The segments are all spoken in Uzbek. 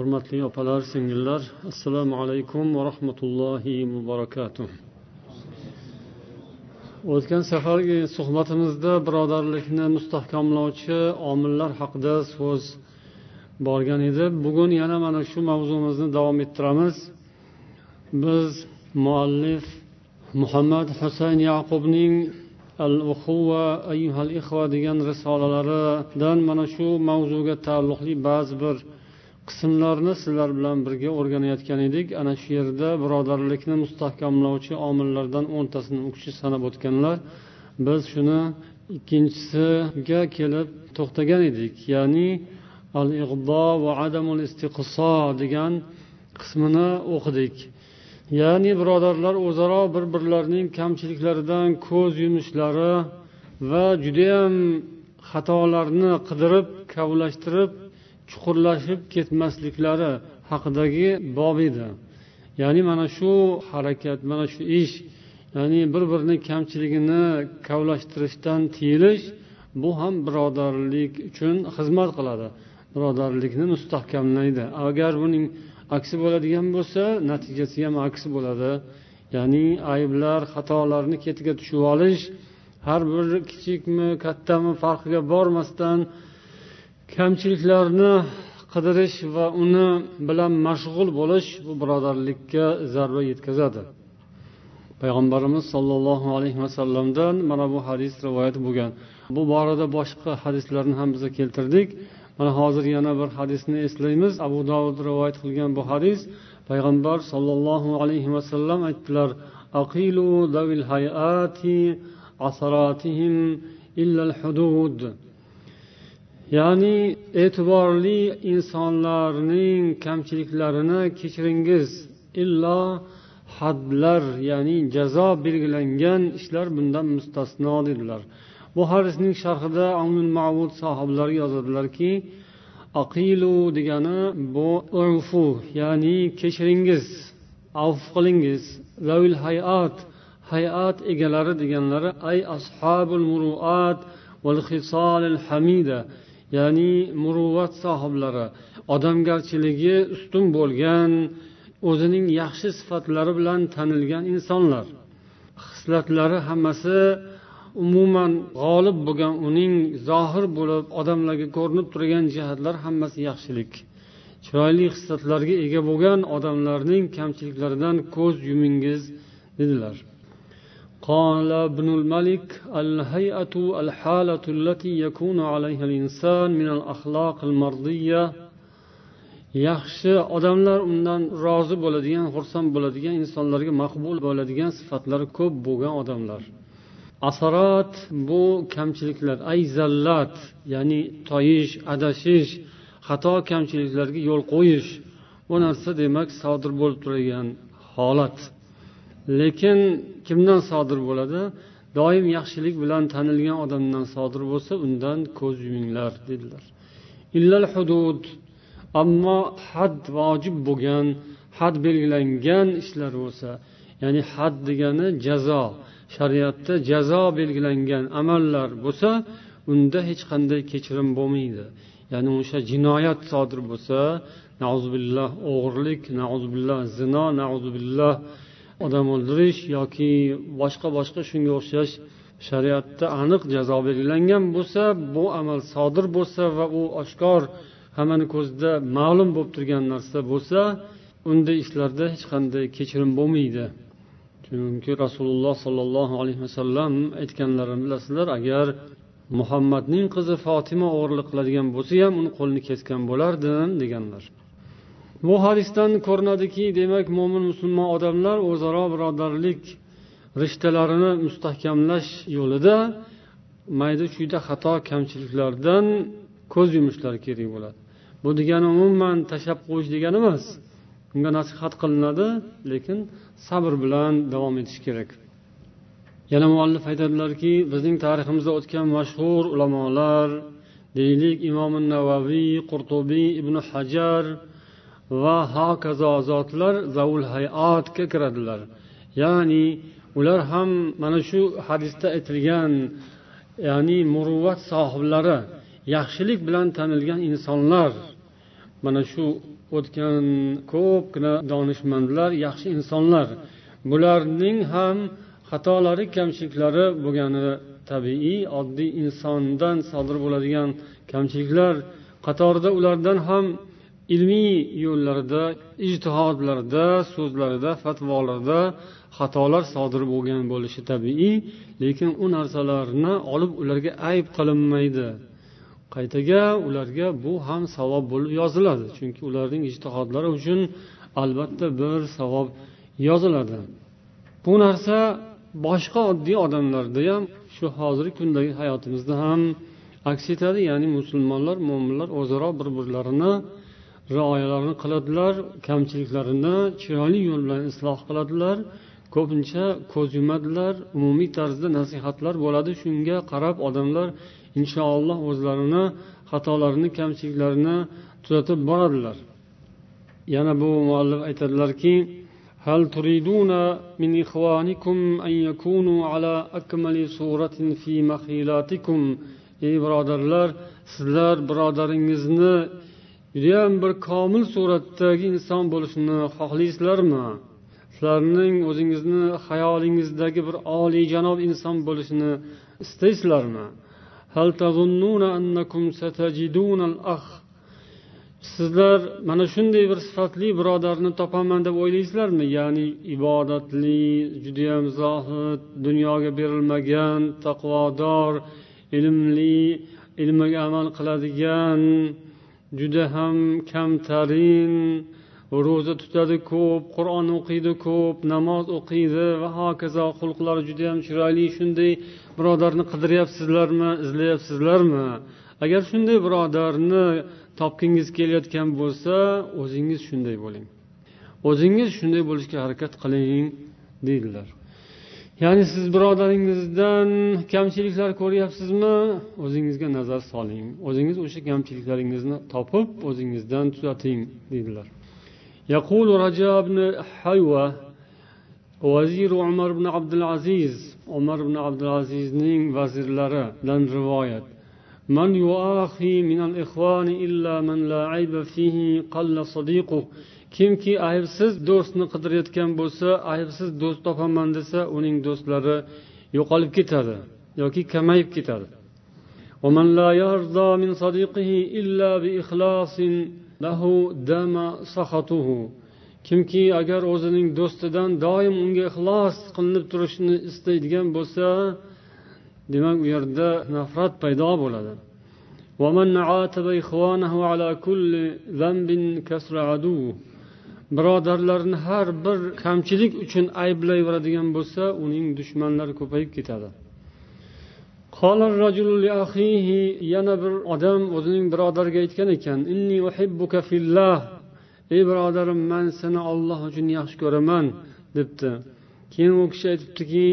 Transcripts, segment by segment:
hurmatli opalar singillar assalomu alaykum va rahmatullohi va barakatuh o'tgan safargi suhbatimizda birodarlikni mustahkamlovchi omillar haqida so'z borgan edi. Bugun yana mana shu mavzumizni davom ettiramiz. Biz muallif muhammad husayn yaqubning al uhuva ayyuhal ixva degan risolalaridan mana shu mavzuga taalluqli ba'zi bir qismlarni sizlar bilan birga o'rganayotgan edik. Ana shu yerda birodarlikni mustahkamlovchi omillardan o'ntasini u kishi sanab o'tganlar. Biz shuni ikkinchisiga kelib to'xtagan edik. Ya'ni al ig'do va adamul istiqso degan qismini o'qidik. Ya'ni birodarlar o'zaro bir birlarining kamchiliklaridan ko'z yumishlari va judayam xatolarni qidirib kavlashtirib chuqurlashib ketmasliklari haqidagi bob edi. Ya'ni mana shu harakat mana shu ish ya'ni bir birini kamchiligini kavlashtirishdan tiyilish bu ham birodarlik uchun xizmat qiladi. Birodarlikni mustahkamlaydi. Agar buning aksi bo'ladigan bo'lsa natijasi ham aksi bo'ladi. Ya'ni ayblar xatolarni ketiga tushib olish har bir kichikmi kattami farqiga bormasdan kamchiliklarni qidirish va uni bilan mashg'ul bo'lish bu birodarlikka zarba yetkazadi. Payg'ambarimiz sollallohu alayhi vasallamdan mana bu hadis rivoyat bo'lgan. Bu borada boshqa hadislarni ham biz keltirdik. Mana hozir yana bir hadisni eslaymiz. Abu dovud rivoyat qilgan bu hadis. Payg'ambar sollallohu alayhi vasallam aytdilar aqilu davil hayati asaratihim illal hudud ya'ni e'tiborli insonlarning kamchiliklarini kechiringiz. Illo hadlar ya'ni jazo belgilangan ishlar bundan mustasno dedilar. Bu hadisning sharhida amnul mavud sohiblari yozadilarki aqilu degani bu urfu ya'ni kechiringiz avf qilingiz. Zavil hayat hayat egalari deganlari ay ashabul muruat val hamida ya'ni muruvvat sohiblari odamgarchiligi ustun bo'lgan o'zining yaxshi sifatlari bilan tanilgan insonlar. Hislatlari hammasi umuman g'olib bo'lgan uning zohir bo'lib odamlarga ko'rinib turgan jihatlar hammasi yaxshilik. Chiroyli hislatlarga ega bo'lgan odamlarning kamchiliklaridan ko'z yumingiz dedilar. قال ابن الملك الهيئة الحالة التي يكون عليها الإنسان من الأخلاق المرضية yaxshi odamlar undan rozi bo'ladigan xursand bo'ladigan insonlarga maqbul bo'ladigan sifatlari ko'p bo'lgan odamlar asarat bu kamchiliklar ay zallat ya'ni toyish adashish xato kamchiliklarga yo'l qo'yish bu narsa demak sodir bo'lib turadigan holat lekin kimdan sodir bo'ladi? Doim yaxshilik bilan tanilgan odamdan sodir bo'lsa undan ko'z yuminglar dedilar. Illal hudud ammo had vojib bo'lgan had belgilangan ishlar bo'lsa ya'ni had degani jazo shariatda jazo belgilangan amallar bo'lsa unda hech qanday kechirim bo'lmaydi. Ya'ni o'sha jinoyat sodir bo'lsa nauzubillah o'g'irlik nauzubillah zino nauzubillah odam o'ldirish yoki boshqa boshqa shunga o'xshash shariatda aniq jazo belgilangan bo'lsa bu amal sodir bo'lsa va u oshkor hammani ko'zida ma'lum bo'lib turgan narsa bo'lsa unday ishlarda hech qanday kechirim bo'lmaydi. Chunki rasululloh sollallohu alayhi vasallam aytganlarini bilasizlar agar muhammadning qizi fotima o'g'irlik qiladigan bo'lsa ham uni qo'lini kesgan bo'lardim deganlar. Bu hadisdan ko'rinadiki demak mo'min musulmon odamlar o'zaro birodarlik rishtalarini mustahkamlash yo'lida mayda chuyda xato kamchiliklardan ko'z yumishlari kerak bo'ladi. Bu degani umuman tashlab qo'yish degani emas unga nasihat qilinadi lekin sabr bilan davom etish kerak. Yana muallif aytadilarki bizning tariximizda o'tgan mashhur ulamolar deylik imom navaviy qurtubiy ibn hajar va hokazo zotlar zavul hayotga kiradilar. Ya'ni ular ham mana shu hadisda aytilgan ya'ni muruvvat sohiblari yaxshilik bilan tanilgan insonlar. Mana shu o'tgan ko'pgina donishmandlar yaxshi insonlar. Bularning ham xatolari kamchiliklari bo'lgani tabiiy oddiy insondan sodir bo'ladigan kamchiliklar qatorida ulardan ham ilmiy yo'llarida ijtihodlarida so'zlarida fatvolarda xatolar sodir bo'lgan bo'lishi tabiiy lekin u narsalarni olib ularga ayb qilinmaydi. Qaytaga ularga bu ham savob bo'lib yoziladi chunki ularning ijtihodlari uchun albatta bir savob yoziladi. Bu narsa boshqa oddiy odamlarda ham shu hozirgi kundagi hayotimizda ham aks etadi ya'ni musulmonlar mo'minlar o'zaro bir birlarini rioyalarni qiladilar kamchiliklarini chiroyli yo'l bilan isloh qiladilar ko'pincha ko'z yumadilar umumiy tarzda nasihatlar bo'ladi shunga qarab odamlar inshaalloh o'zlarini xatolarini kamchiliklarini tuzatib boradilar yana bu muallif aytadilarki هل تريدون من إخوانكم أن يكونوا على أكمل صورة في مخيلاتكم ey birodarlar sizlar birodaringizni judayam bir komil suratdagi inson bo'lishni xohlaysizlarmi? Sizlarning o'zingizni xayolingizdagi bir oliyjanob inson bo'lishni istaysizlarmi? Sizlar mana shunday bir sifatli birodarni topaman deb o'ylaysizlarmi? Ya'ni ibodatli judayam zohid dunyoga berilmagan taqvodor ilmli ilmiga amal qiladigan juda ham kamtarin. Ro'za tutadi ko'p qur'on o'qiydi ko'p namoz o'qiydi va hokazo xulqlari judayam chiroyli. Shunday birodarni qidiryapsizlarmi izlayapsizlarmi? Agar shunday birodarni topgingiz kelayotgan bo'lsa o'zingiz shunday bo'ling. O'zingiz shunday bo'lishga harakat qiling deydilar. ya'ni siz birodaringizdan kamchiliklar ko'ryapsizmi o'zingizga nazar soling o'zingiz o'sha kamchiliklaringizni topib o'zingizdan tuzating deydilar يقول رجاء بن حيوة وزير عمر بن عبد العزيز عمر بن عبد العزيز نين وزير لرا لن رواية من يؤاخي من الإخوان إلا من لا عيب فيه قل صديقه kimki aybsiz do'stni qidirayotgan bo'lsa aybsiz do'st topaman desa uning do'stlari yo'qolib ketadi yoki kamayib ketadi ومن لا يرضى من صديقه إلا بإخلاص له دام سخطه kimki agar o'zining do'stidan doim unga ixlos qilinib turishini istaydigan bo'lsa demak u yerda nafrat paydo bo'ladi ومن عاتب إخوانه على كل ذنب كسر عدوه birodarlarni har bir kamchilik uchun ayblayveradigan bo'lsa uning dushmanlari ko'payib ketadi. Yana bir odam o'zining birodariga aytgan ekan inni uhibbuka fillah ey birodarim man seni olloh uchun yaxshi ko'raman debdi. Keyin u kishi aytibdiki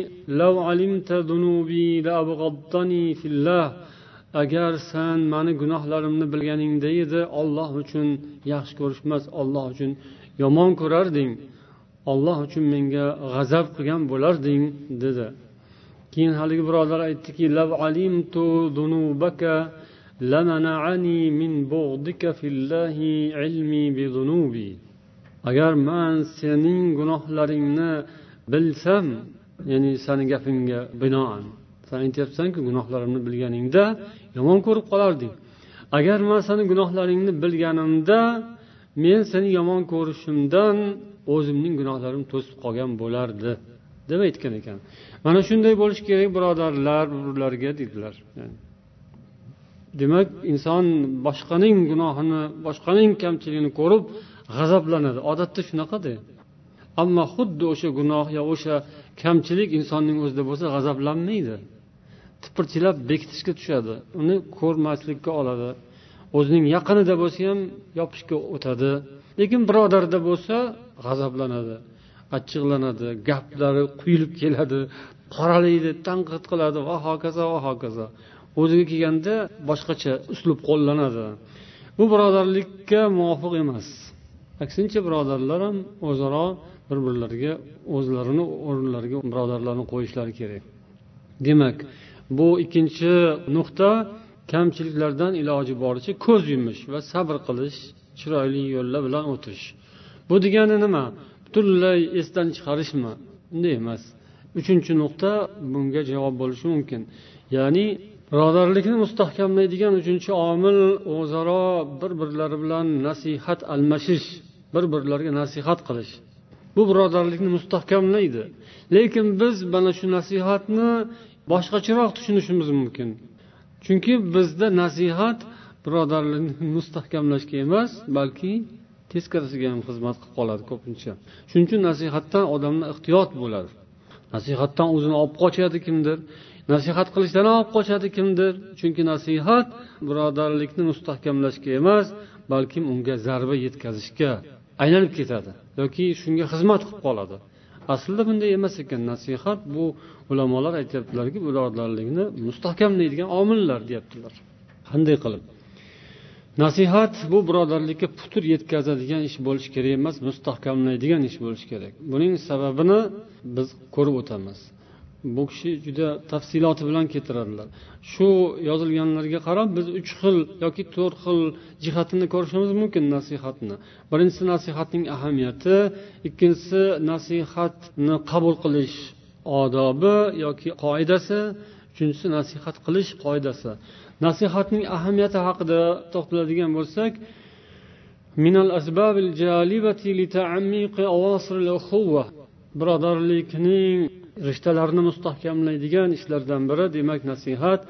agar san mani gunohlarimni bilganingda edi olloh uchun yaxshi ko'rishmas olloh uchun yomon ko'rarding olloh uchun menga g'azab qilgan bo'larding dedi. Keyin haligi birodar aytdiki agar man sening gunohlaringni bilsam ya'ni sani gapingga binoan san aytyapsanku gunohlarimni bilganingda yomon ko'rib qolarding. Agar man sani gunohlaringni bilganimda men seni yomon ko'rishimdan o'zimning gunohlarim to'sib qolgan bo'lardi deb aytgan ekan. Mana shunday bo'lishi kerak birodarlar bir birlariga dedilar demak inson boshqaning gunohini boshqaning kamchiligini ko'rib g'azablanadi. Odatda shunaqada ammo xuddi o'sha gunoh yo o'sha kamchilik insonning o'zida bo'lsa g'azablanmaydi. Tipirchilab bekitishga tushadi uni ko'rmaslikka oladi. O'zining yaqinida bo'lsa ham yopishga o'tadi. Lekin birodarda bo'lsa g'azablanadi achchiqlanadi gaplari quyilib keladi qoralaydi tanqid qiladi va hokazo va hokazo. O'ziga kelganda boshqacha uslub qo'llanadi. Bu birodarlikka muvofiq emas. Aksincha birodarlar ham o'zaro bir birlariga o'zlarini o'rinlariga birodarlarni qo'yishlari kerak. Demak bu ikkinchi nuqta kamchiliklardan iloji boricha ko'z yumish va sabr qilish chiroyli yo'llar bilan o'tish bu degani nima? Butunlay esdan chiqarishmi? Unday emas. Uchinchi nuqta bunga javob bo'lishi mumkin. Ya'ni birodarlikni mustahkamlaydigan uchinchi omil o'zaro bir birlari bilan nasihat almashish bir birlariga nasihat qilish. Bu birodarlikni mustahkamlaydi. Lekin biz mana shu nasihatni boshqacharoq tushunishimiz mumkin. Chunki bizda nasihat birodarlikni mustahkamlashga emas balki teskarisiga ham xizmat qilib qoladi ko'pincha. Shuning uchun nasihatdan odamlar ehtiyot bo'ladi. Nasihatdan o'zini olib qochadi kimdir nasihat qilishdan olib qochadi kimdir. Chunki nasihat birodarlikni mustahkamlashga emas balkim unga zarba yetkazishga aylanib ketadi yoki shunga xizmat qilib qoladi. Aslida bunday emas ekan nasihat bu ulamolar aytyaptilarki birodarlikni mustahkamlaydigan omillar deyaptilar. Qanday qilib? Nasihat bu birodarlikka putur yetkazadigan ish bo'lishi kerak emas mustahkamlaydigan ish bo'lishi kerak. Buning sababini biz ko'rib o'tamiz. Bu kishi juda tafsiloti bilan keltiradilar. Shu yozilganlarga qarab biz uch xil yoki to'rt xil jihatini ko'rishimiz mumkin nasihatni. Birinchisi nasihatning ahamiyati ikkinchisi nasihatni qabul qilish odobi yoki qoidasi. Uchinchisi nasihat qilish qoidasi. Nasihatning ahamiyati haqida to'xtaladigan bo'lsak birodarlikning rishtalarini mustahkamlaydigan ishlardan biri demak nasihat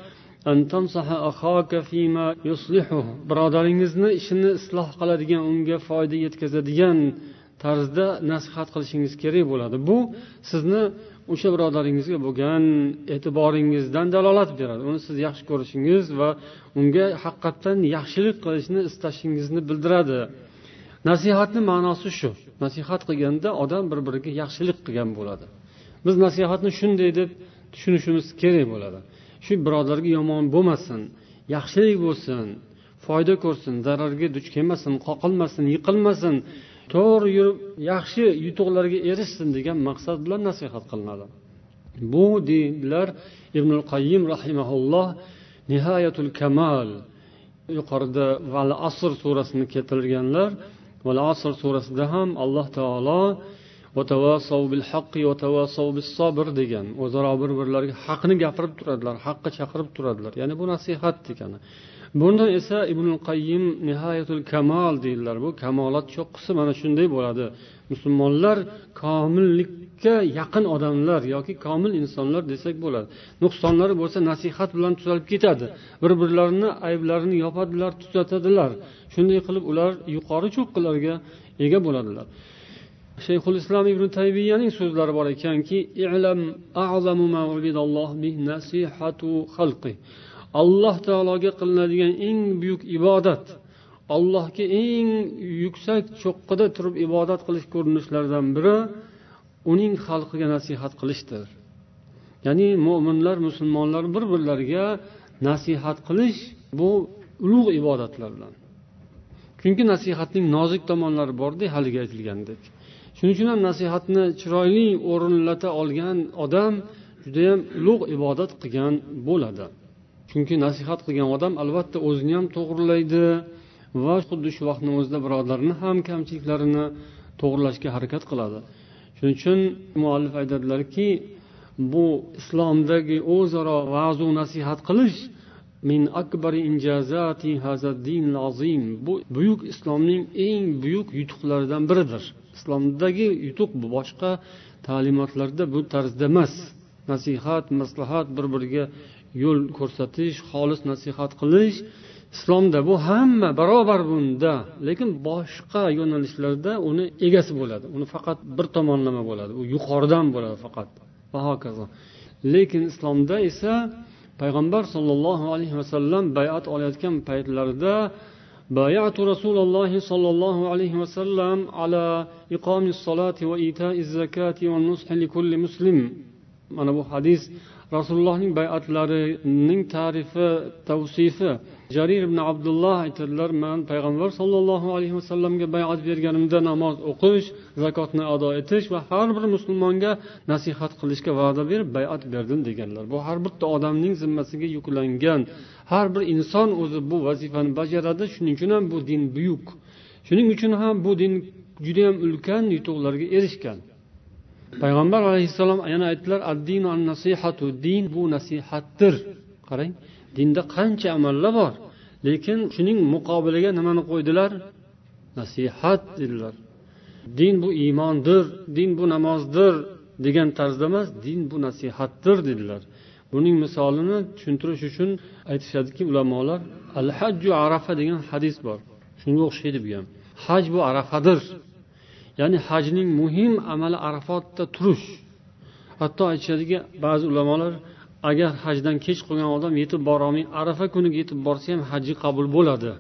birodaringizni ishini isloh qiladigan unga foyda yetkazadigan tarzda nasihat qilishingiz kerak bo'ladi. Bu sizni o'sha birodaringizga bo'lgan e'tiboringizdan dalolat beradi. Uni siz yaxshi ko'rishingiz va unga haqiqatdan yaxshilik qilishni istashingizni bildiradi. Nasihatni ma'nosi shu. Nasihat qilganda odam bir biriga yaxshilik qilgan bo'ladi. Biz nasihatni shunday deb tushunishimiz kerak bo'ladi. Shu birodarga yomon bo'lmasin yaxshilik bo'lsin foyda ko'rsin zararga duch kelmasin qoqilmasin yiqilmasin to'g'ri yurib yaxshi yutuqlarga erishsin degan maqsad bilan nasihat qilinadi. Bu deydilar ibn qayim rahimaulloh nihoyatul kamal yuqorida val asr surasini keltirganlar val asr surasida ham alloh taolo degan o'zaro bir birlariga haqni gapirib turadilar haqqa chaqirib turadilar. Ya'ni bu nasihat degani. Bunda esa ibn qayyim nihoyatul kamol deydilar. Bu kamolat cho'qqisi mana shunday bo'ladi. Musulmonlar komillikka yaqin odamlar yoki komil insonlar desak bo'ladi. Nuqsonlari bo'lsa nasihat bilan tuzalib ketadi. Bir birlarini ayblarini yopadilar tuzatadilar. Shunday qilib ular yuqori cho'qqilarga ega bo'ladilar. Shayxul islom ibn taybiyaning so'zlari bor ekanki alloh taologa qilinadigan eng buyuk ibodat allohga eng yuksak cho'qqida turib ibodat qilish ko'rinishlaridan biri uning xalqiga nasihat qilishdir. Ya'ni mo'minlar musulmonlar bir birlariga nasihat qilish bu ulug' ibodatlardan chunki nasihatning nozik tomonlari borda haligi aytilgandek. Shuning uchun ham nasihatni chiroyli o'rinlata olgan odam judayam ulug' ibodat qilgan bo'ladi. Chunki nasihat qilgan odam albatta o'zini ham to'g'rilaydi va xuddi shu vaqtni o'zida birodarni ham kamchiliklarini to'g'irlashga harakat qiladi. Shuning uchun muallif aytadilarki bu islomdagi o'zaro va'zu nasihat qilish min akbari injazati azim. Bu buyuk islomning eng buyuk yutuqlaridan biridir. Islomdagi yutuq bu boshqa ta'limotlarda bu tarzda emas. Nasihat maslahat bir biriga yo'l ko'rsatish xolis nasihat qilish islomda bu hamma barobar bunda lekin boshqa yo'nalishlarda uni egasi bo'ladi uni faqat bir tomonlama bo'ladi u yuqoridan bo'ladi faqat va hokazo lekin islomda esa payg'ambar sollallohu alayhi vasallam bayat olayotgan paytlarida بايعت رسول الله صلى الله عليه وسلم على إقام الصلاة وإيتاء الزكاة والنصح لكل مسلم mana bu hadis rasulullohning bay'atlarining tarifi tavsifi. Jarir ibn abdulloh aytadilar man payg'ambar sollallohu alayhi vasallamga bayat berganimda namoz o'qish zakotni ado etish va har bir musulmonga nasihat qilishga va'da berib bayat berdim deganlar. Bu har bitta odamning zimmasiga yuklangan. Har bir inson o'zi bu vazifani bajaradi. Shuning uchun ham bu din buyuk. Shuning uchun ham bu din judayam ulkan yutuqlarga erishgan. Payg'ambar alayhissalom yana aytdilar addinu an nasihatu din bu nasihatdir. Qarang dinda qancha amallar bor lekin shuning muqobiliga nimani qo'ydilar? Nasihat dedilar. Din bu iymondir din bu namozdir degan tarzda emas din bu nasihatdir dedilar. Buning misolini tushuntirish uchun aytishadiki ulamolar al hajju arafa degan hadis bor. Shunga o'xshaydi bu ham. Haj bu arafadir. Ya'ni hajning muhim amali arafotda turish. Hatto aytishadiki ba'zi ulamolar agar hajdan kech qolgan odam yetib borolmay arafa kuniga yetib borsa ham haji qabul bo'ladi.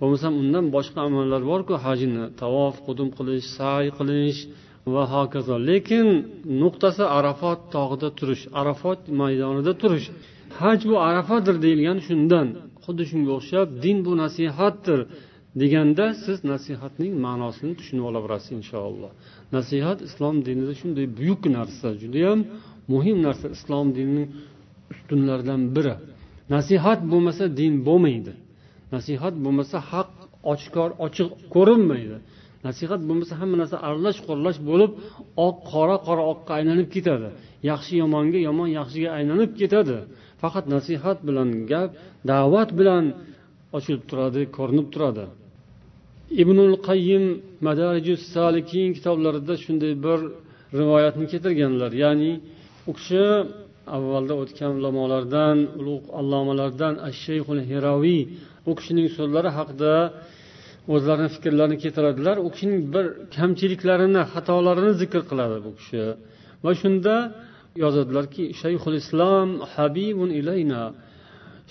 Bo'lmasam undan boshqa amallar borku hajni tavof qudum qilish say qilish va hokazo. Lekin nuqtasi arafot tog'ida turish arafot maydonida turish. Haj bu arafadir deyilgan shundan. Xuddi shunga o'xshab din bu nasihatdir. Deganda siz nasihatning ma'nosini tushunib olaverasiz inshaalloh. Nasihat islom dinida shunday buyuk narsa judayam muhim narsa islom dinining ustunlaridan biri. Nasihat bo'lmasa din bo'lmaydi. Nasihat bo'lmasa haq oshkor ochiq ko'rinmaydi. Nasihat bo'lmasa hamma narsa aralash quralash bo'lib oq qora qora oqqa aylanib ketadi. Yaxshi yomonga yomon yaxshiga aylanib ketadi. Faqat nasihat bilan gap da'vat bilan ochilib turadi ko'rinib turadi. Ibnul qayyim madariju salikin kitoblarida shunday bir rivoyatni keltirganlar. Ya'ni u kishi avvalda o'tgan ulamolardan ulug' allomalardan ashshayxul heraviy u kishining so'zlari haqida o'zlarini fikrlarini keltiradilar. U kishining bir kamchiliklarini xatolarini zikr qiladi bu kishi. Va shunda yozadilarki shayxul islom habibun ilayna.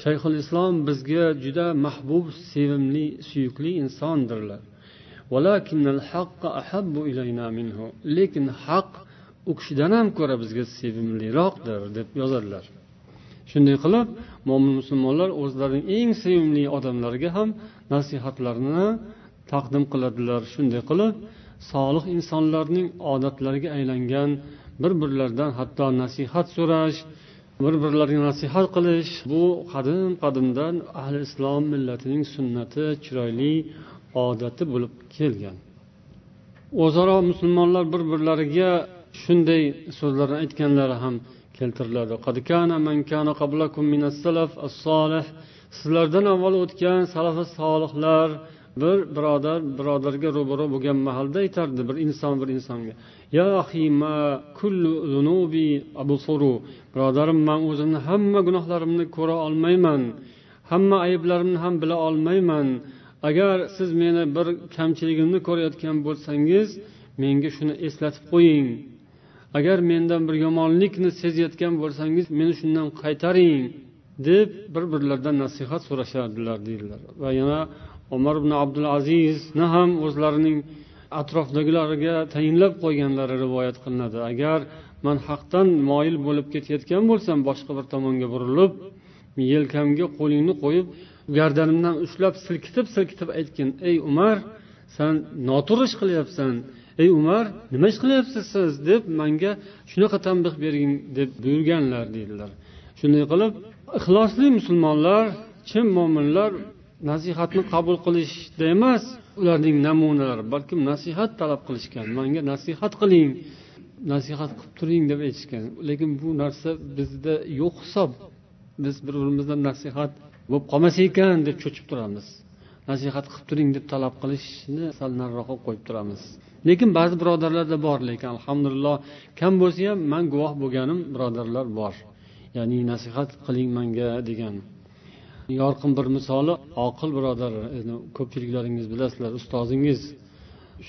Shayxul islom bizga juda mahbub sevimli suyukli insondirlar. Lekin haq u kishidan ham ko'ra bizga sevimliroqdir deb yozadilar. Shunday qilib mo'min musulmonlar o'zlarining eng sevimli odamlariga ham nasihatlarini taqdim qiladilar. Shunday qilib solih insonlarning odatlariga aylangan bir birlaridan hatto nasihat so'rash bir birlariga nasihat qilish bu qadim qadimdan ahli islom millatining sunnati chiroyli odati bo'lib kelgan. O'zaro musulmonlar bir birlariga shunday so'zlarni aytganlari ham keltiriladi. Sizlardan avval o'tgan salafi solihlar bir birodar birodarga ro'baro bo'lgan mahalda aytardi bir inson bir insonga. Ya birodarim man o'zimni hamma gunohlarimni ko'ra olmayman. Hamma ayblarimni ham bila olmayman. Agar siz meni bir kamchiligimni ko'rayotgan bo'lsangiz menga shuni eslatib qo'ying. Agar mendan bir yomonlikni sezayotgan bo'lsangiz meni shundan qaytaring deb bir birlaridan nasihat so'rashardilar deydilar. Va yana umar ibn abdul azizni ham o'zlarining atrofdagilarga tayinlab qo'yganlari rivoyat qilinadi. Agar man haqdan moyil bo'lib ketayotgan bo'lsam boshqa bir tomonga burilib yelkamga qo'lingni qo'yib gardanimdan ushlab silkitib silkitib aytgin ey umar san noto'g'ri ish qilyapsan. Ey umar nima ish qilyapsiz siz? deb manga shunaqa tanbeh bering deb buyurganlar deydilar. Shunday qilib ixlosli musulmonlar chin mo'minlar nasihatni qabul qilishda emas ularning namunalari balkim nasihat talab qilishgan manga nasihat qiling nasihat qilib turing deb aytishgan. Lekin bu narsa bizda yo'q hisob. Biz bir birimizdan nasihat bo'lib qolmasa ekan deb cho'chib turamiz. Nasihat qilib turing deb talab qilishni sal nariroqqa qo'yib turamiz. Lekin ba'zi birodarlarda bor lekin alhamdulillah kam bo'lsa ham man guvoh bo'lganim birodarlar bor. Ya'ni nasihat qiling manga degan. Yorqin bir misoli oqil birodar ko'pchiliklaringiz bilasizlar ustozingiz.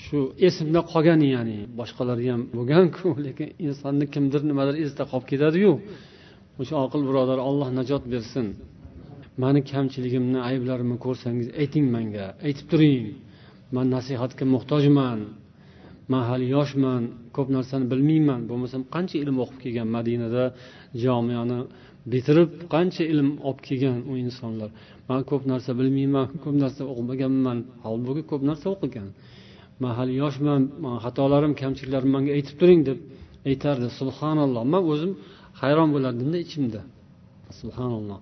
Shu esimda qolgan ya'ni boshqalari ham bo'lganku lekin insonni kimdir nimadir esda qolib ketadiyu. O'sha oqil birodar olloh najot bersin. Mani kamchiligimni ayblarimni ko'rsangiz ayting manga aytib turing. Man nasihatga muhtojman man hali yoshman ko'p narsani bilmayman bo'lmasam qancha ilm o'qib kelgan madinada jomiyani bitirib qancha ilm olib kelgan u insonlar man ko'p narsa bilmayman ko'p narsa o'qimaganman holbuki ko'p narsa o'qigan man hali yoshman xatolarim kamchiliklarim manga aytib turing deb aytardi subhanalloh man o'zim hayron bo'lardimda ichimda subhanalloh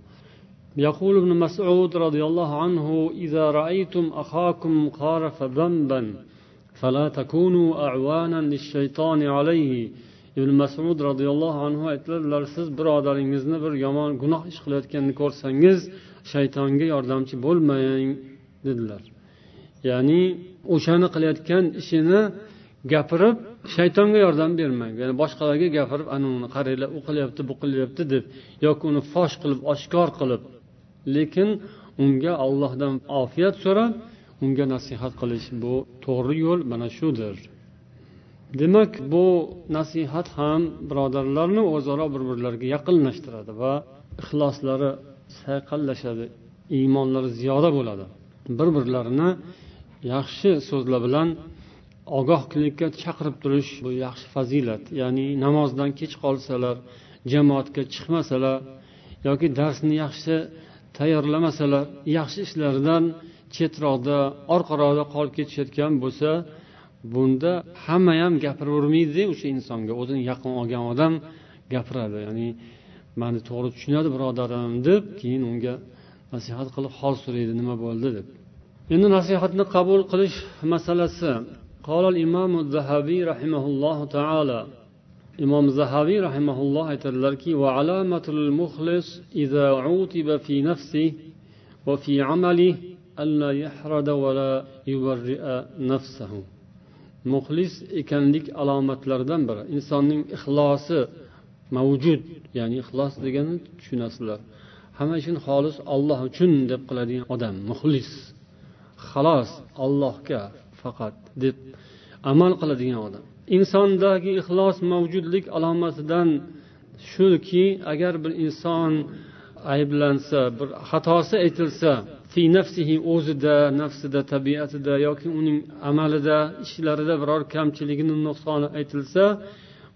يقول ابن مسعود رضي الله عنه إذا رأيتم أخاكم خارف ذنبا فلا تكونوا أعوانا للشيطان عليه ibn masud roziyallohu anhu aytadilar siz birodaringizni bir yomon gunoh ish qilayotganini ko'rsangiz shaytonga yordamchi bo'lmang dedilar. Ya'ni o'shani qilayotgan ishini gapirib shaytonga yordam bermang. Ya'ni boshqalarga gapirib ana uni qaranglar u qilyapti bu qilyapti deb yoki uni fosh qilib oshkor qilib. Lekin unga ollohdan ofiyat so'rab unga nasihat qilish bu to'g'ri yo'l mana shudir. Demak bu nasihat ham birodarlarni o'zaro bir birlariga yaqinlashtiradi va ixloslari sayqallashadi iymonlari ziyoda bo'ladi. Bir birlarini yaxshi so'zlar bilan ogohlikka chaqirib turish bu yaxshi fazilat. Ya'ni namozdan kech qolsalar jamoatga chiqmasalar yoki darsni yaxshi tayyorlamasalar yaxshi ishlaridan chetroqda orqaroqda qolib ketishayotgan bo'lsa bunda hamma ham gapiravermaydida o'sha insonga o'zini yaqin olgan odam gapiradi ya'ni mani to'g'ri tushunadi birodarim deb keyin unga nasihat qilib hol so'raydi nima bo'ldi deb endi nasihatni qabul qilish masalasi قال الإمام الذهبي رحمه الله تعالى imom zahaviy rahimaulloh aytadilarki وعلامة المخلص إذا عوتب في نفسه وفي عمله ألا يحرد ولا يبرئ نفسه muxlis ekanlik alomatlaridan biri. Insonning ixlosi mavjud ya'ni ixlos degani tushunasizlar. Hamma ishini xolis olloh uchun deb qiladigan odam muxlis xolos ollohga faqat deb amal qiladigan odam. Insondagi ixlos mavjudlik alomatidan shuki agar bir inson ayblansa bir xatosi aytilsa fi nafsihi o'zida nafsida tabiatida yoki uning amalida ishlarida biror kamchiligini nuqsoni aytilsa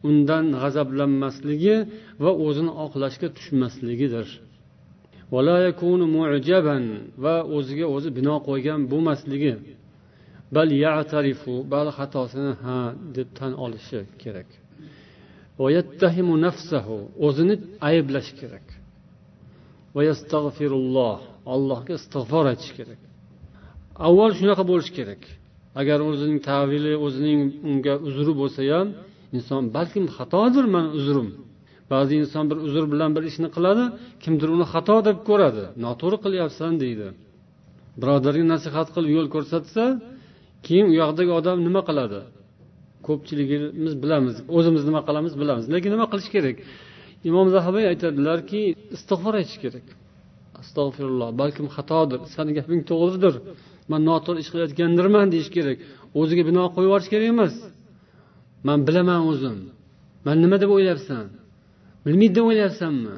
undan g'azablanmasligi va o'zini oqlashga tushmasligidir. Va o'ziga o'zi bino qo'ygan bo'lmasligi. Bal ya'tarifu bal xatosini ha deb tan olishi kerak. O'zini ayblash kerak. Allohga istig'for aytish kerak. Avval shunaqa bo'lishi kerak. Agar o'zining tavili o'zining unga uzri bo'lsa ham inson balkim xatodir mani uzrim. Ba'zi inson bir uzr bilan bir ishni qiladi kimdir uni xato deb ko'radi. Noto'g'ri qilyapsan deydi. Birodarga nasihat qilib yo'l ko'rsatsa keyin u yoqdagi odam nima qiladi? Ko'pchiligimiz bilamiz o'zimiz nima qilamiz bilamiz. Lekin nima qilish kerak? Imom zahabiy aytadilarki istig'for aytish kerak. Astag'firulloh balkim xatodir sani gaping to'g'ridir. Man noto'g'ri ish qilayotgandirman deyish kerak. O'ziga bino qo'yib yuborish kerak emas. Man bilaman o'zim. Man nima deb o'ylayapsan? Bilmaydi deb o'ylayapsanmi?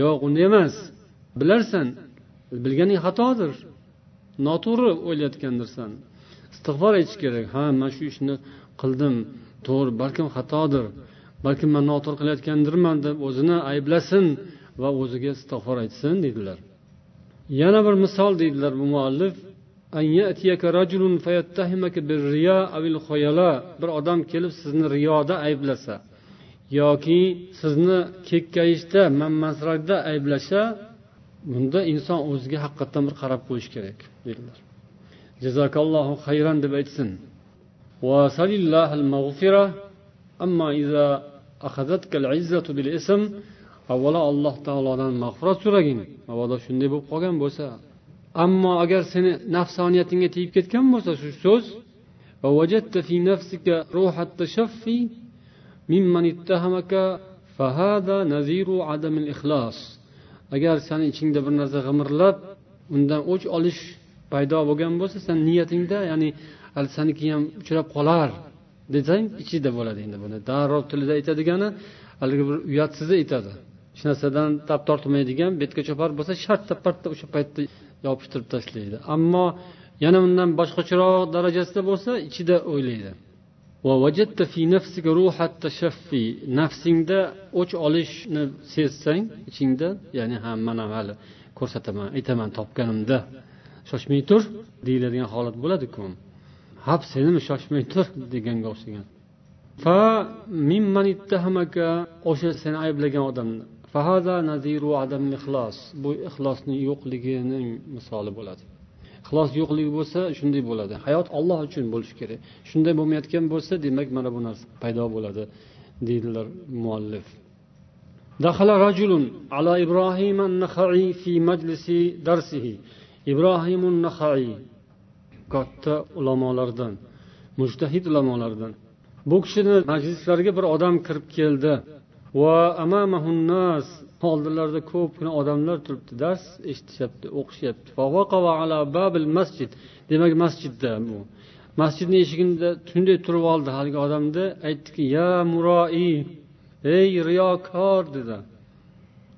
Yo'q unday emas. Bilarsan bilganing xatodir. Noto'g'ri o'ylayotgandirsan. Istig'for aytish kerak. Ha man shu ishni qildim. To'g'ri balkim xatodir. Balkim man noto'g'ri qilayotgandirman deb o'zini ayblasin va o'ziga istig'for aytsin deydilar. Yana bir misol deydilar bu muallif. Bir odam kelib sizni riyoda ayblasa yoki sizni kekkayishda manmansirashda ayblasa bunda inson o'ziga haqiqatdan bir qarab qo'yishi kerak dedilar jazakallohu xayran deb aytsin. avvalo alloh taolodan mag'firat so'ragin mabodo shunday bo'lib qolgan bo'lsa ammo agar seni nafsoniyatingga tegib ketgan bo'lsa shu so'z agar sani ichingda bir narsa g'imirlab undan o'ch olish paydo bo'lgan bo'lsa sen niyatingda ya'ni hali saniki ham uchrab qolar desang ichida bo'ladi endi buni. Darrov tilida aytadigani haligi bir uyatsiz aytadi. Hech narsadan tap tortmaydigan betga chopar bo'lsa shartta partta o'sha paytda yopishtirib tashlaydi. Ammo yana undan boshqacharoq darajasida bo'lsa ichida o'ylaydi. Nafsingda o'ch olishni sezsang ichingda ya'ni ha mana hali ko'rsataman aytaman topganimda shoshmay tur deyiladigan holat bo'ladiku. hap senimi shoshmay tur deganga o'xshagan o'sha seni ayblagan odamni bu ixlosni yo'qligining misoli bo'ladi ixlos yo'qligi bo'lsa shunday bo'ladi hayot olloh uchun bo'lishi kerak shunday bo'lmayotgan bo'lsa demak mana bu narsa paydo bo'ladi deydilar muallif دخل رجل على إبراهيم النخعي في مجلس درسه إبراهيم النخعي katta ulamolardan mujtahid ulamolardan. Bu kishini majlislariga bir odam kirib keldi. Va amamahunnas oldilarida ko'pgina odamlar turibdi dars eshitishyapti o'qishyapti. Masjid demak masjidda bu. Masjidni eshigida shunday turib oldi haligi odamda aytdiki ya muroi ey riyokor dedi.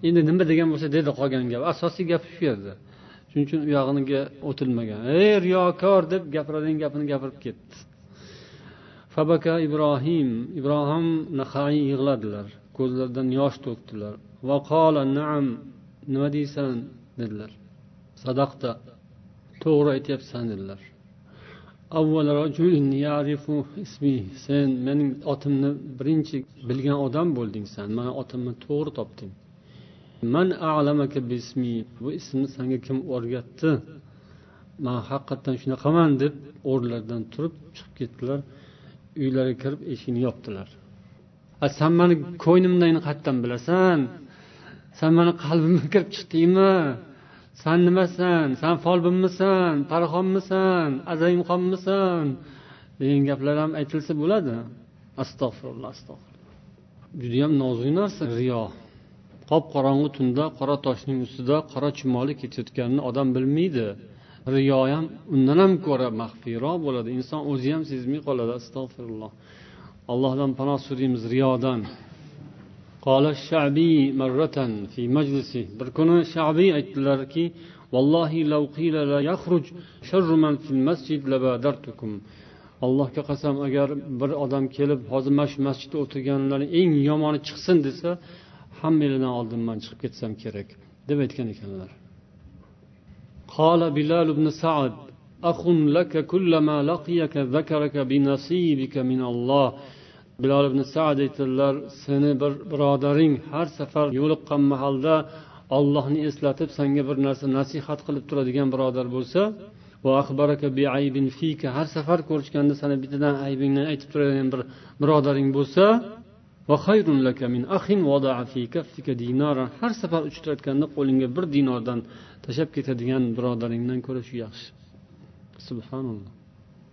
Endi nima degan bo'lsa dedi qolgan gap. Asosiy gap shu yerda. Shuning uchun u yog'iga o'tilmagan. Ey riyokor deb gapiradigan gapini gapirib ketdi. Fabaka ibrohim ibrohim nahai yig'ladilar. Ko'zlaridan yosh to'kdilar. Vaqola naam nima deysan? dedilar. Sadaqta to'g'ri aytyapsan dedilar. Sen mening otimni birinchi bilgan odam bo'lding san. Mani otimni to'g'ri topding. Man alamaka bismi bu ismni sanga kim o'rgatdi? Man haqiqatdan shunaqaman deb o'rnlaridan turib chiqib ketdilar. Uylariga kirib eshikni yopdilar. San mani ko'nglimdan qayerdan bilasan? San mani qalbimga kirib chiqdingmi? San nimasan? San folbinmisan? Parxonmisan azayimxonmisan degan gaplar ham aytilsa bo'ladi. Astag'firulloh astag'firulloh. Judayam nozik narsa. Riyo. qop qorong'i tunda qora toshning ustida qora chumoli ketayotganini odam bilmaydi riyo ham undan ham ko'ra maxfiyroq bo'ladi inson o'zi ham sezmay qoladi astag'firulloh allohdan panoh so'raymiz riyodan قال الشعبي مرة في مجلسه بركنا شعبي aytdilarki والله لو قيل لا يخرج شر من في المسجد لبادرتكم allohga qasam agar bir odam kelib hozir mana shu masjidda o'tirganlarni eng yomoni chiqsin desa hammanglardan oldin man chiqib ketsam kerak deb aytgan ekanlar قال بلال بن سعد أخ لك كلما لقيك ذكرك بنصيبك من الله bilol ibn sad aytdilar seni bir birodaring har safar yo'liqqan mahalda ollohni eslatib senga bir narsa nasihat qilib turadigan birodar bo'lsa har safar ko'rishganda sani bittadan aybingni aytib turadigan bir birodaring bo'lsa har safar uchratganda qo'lingga bir dinordan tashlab ketadigan birodaringdan ko'ra shu yaxshi. Subhanalloh.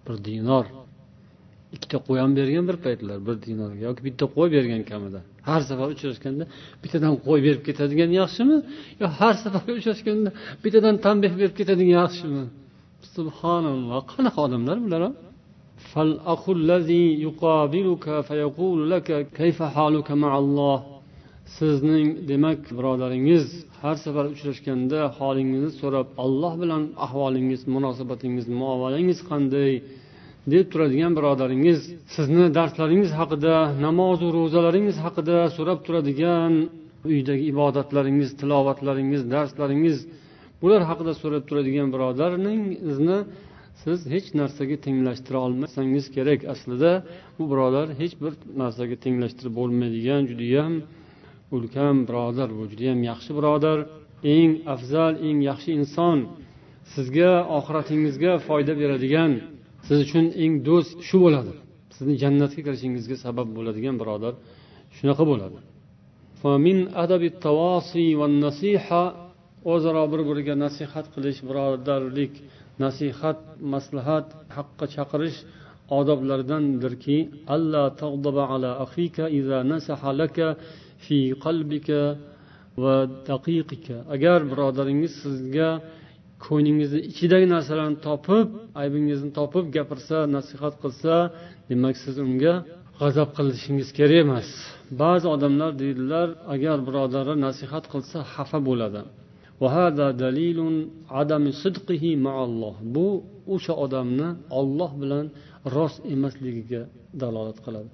Bir dinor. Ikkita qo'y ham bergan bir paytlar bir dinorga yoki bitta qo'y bergan kamida. Har safar uchrashganda bittadan qo'y berib ketadigan yaxshimi? Yo har safar uchrashganda bittadan tanbeh berib ketadigan yaxshimi? Subhanalloh. Qanaqa odamlar bular فالأخ الذي يقابلك فيقول لك كيف حالك مع الله sizning demak birodaringiz har safar uchrashganda holingizni so'rab alloh bilan ahvolingiz munosabatingiz muomalangiz qanday deb turadigan birodaringiz sizni darslaringiz haqida namozu ro'zalaringiz haqida so'rab turadigan uydagi ibodatlaringiz tilovatlaringiz darslaringiz bular haqida so'rab turadigan birodaringizni siz hech narsaga tenglashtira olmasangiz kerak. Aslida bu birodar hech bir narsaga tenglashtirib bo'lmaydigan judayam ulkan birodar bu judayam yaxshi birodar eng afzal eng yaxshi inson sizga oxiratingizga foyda beradigan siz uchun eng do'st shu bo'ladi. Sizni jannatga kirishingizga sabab bo'ladigan birodar shunaqa bo'ladi. O'zaro bir biriga nasihat qilish birodarlik nasihat maslahat haqqa chaqirish odoblardandirki alla tag'daba ala akhika iza nasaha laka fi qalbika va daqiqika. Agar birodaringiz sizga ko'nglingizni ichidagi narsalarni topib aybingizni topib gapirsa nasihat qilsa demak siz unga g'azab qilishingiz kerak emas. Ba'zi odamlar deydilar agar birodari nasihat qilsa xafa bo'ladi. bu o'sha odamni olloh bilan rost emasligiga dalolat qiladi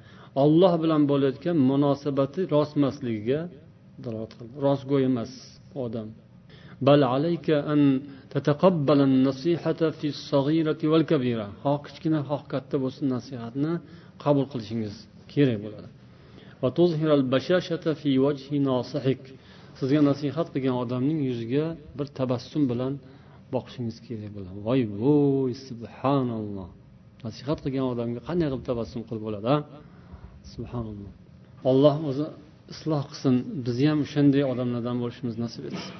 olloh bilan bo'layotgan munosabati rost emasligiga dalolat qiladi rostgo'y emas odam بل عليك أن تتقبل النصيحة في الصغيرة والكبيرة xoh kichkina xoh katta bo'lsin nasihatni qabul qilishingiz kerak bo'ladi sizga nasihat qilgan odamning yuziga bir tabassum bilan boqishingiz kerak bo'ladi voy voy subhanalloh nasihat qilgan odamga qanday qilib tabassum qilib bo'ladi a subhanalloh alloh o'zi isloh qilsin bizni ham o'shanday odamlardan bo'lishimizni nasib etsin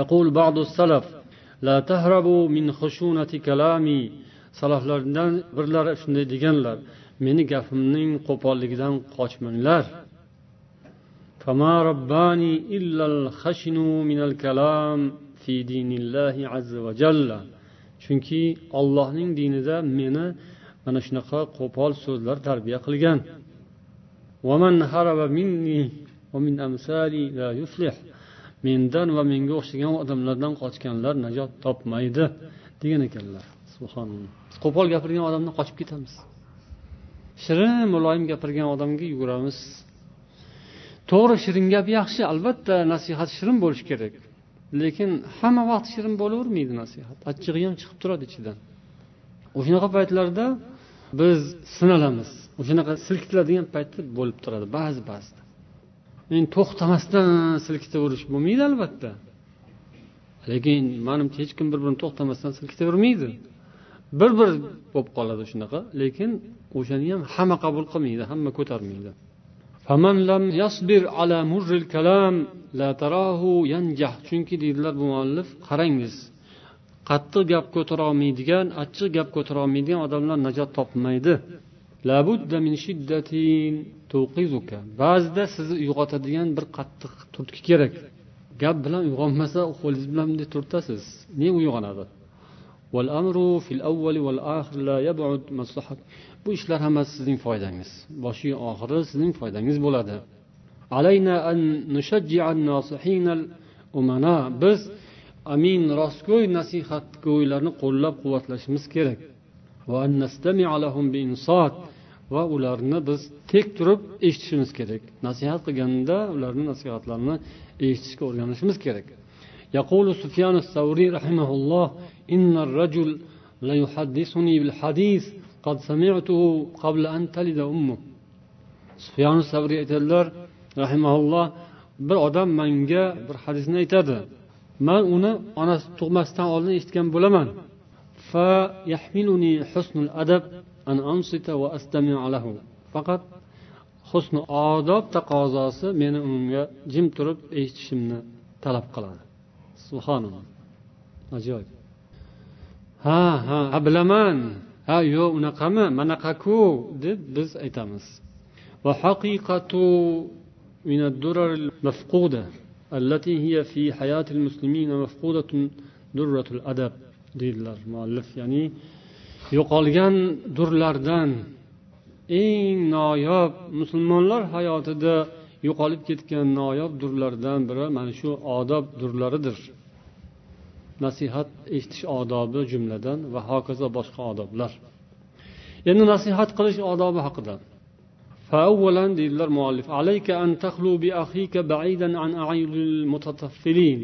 يقول بعض السلف لا تهربوا من خشونة كلامي salaflardan birlari shunday deganlar meni gapimning qo'polligidan qochmanglar فما رباني إلا الخشن من الكلام في دين الله عز وجل chunki ollohning dinida meni mana shunaqa qo'pol so'zlar tarbiya qilgan mendan va menga o'xshagan odamlardan qochganlar najot topmaydi degan ekanlar subhanalloh qo'pol gapirgan odamdan qochib ketamiz shirin muloyim gapirgan odamga yuguramiz To'g'ri shirin gap yaxshi. Albatta nasihat shirin bo'lishi kerak. Lekin hamma vaqt shirin bo'lavermaydi nasihat. Achchig'i ham chiqib turadi ichidan. O'shanaqa paytlarda biz sinalamiz. O'shanaqa silkitiladigan paytda bo'lib turadi ba'zi ba'zida. Endi to'xtamasdan silkitaverish bo'lmaydi albatta. Lekin manimcha hech kim bir birini to'xtamasdan silkitavermaydi. Bir bir bo'lib qoladi shunaqa lekin o'shani ham hamma qabul qilmaydi hamma ko'tarmaydi. Chunki deydilar bu muallif qarangiz. Qattiq gap ko'tara olmaydigan achchiq gap ko'tara olmaydigan odamlar najot topmaydi. Ba'zida sizni uyg'otadigan bir qattiq turtki kerak. Gap bilan uyg'onmasa qo'lingiz bilan bunday turtasiz. Ne uyg'onadi? bu ishlar hammasi sizning foydangiz boshi oxiri sizning foydangiz bo'ladi biz amin rostgo'y nasihatgo'ylarni qo'llab quvvatlashimiz kerak va ularni biz tek turib eshitishimiz kerak nasihat qilganda ularni nasihatlarini eshitishga o'rganishimiz kerak يقول سفيان الثوري رحمه الله إن الرجل ليحدثني بالحديث قد سمعته قبل أن تلد أمه سفيان الثوري aytadilar rahimaulloh bir odam manga bir hadisni aytadi man uni onasi tug'masdan oldin eshitgan bo'laman faqat husni odob taqozosi meni unga jim turib eshitishimni talab qiladi subhanalloh ajoyib ha ha ha bilaman ha yo'q unaqami manaqaku deb biz aytamiz وحقيقة من الدرر المفقودة التي هي في حياة المسلمين مفقودة درة الأدب deydilar muallif ya'ni yo'qolgan durlardan eng noyob musulmonlar hayotida yo'qolib ketgan noyob durlardan biri mana shu odob durlaridir nasihat eshitish odobi jumladan va hokazo boshqa odoblar endi nasihat qilish odobi haqida فأولا deydilar muallif عليك أن تخلو بأخيك بعيدا عن أعين المتطفلين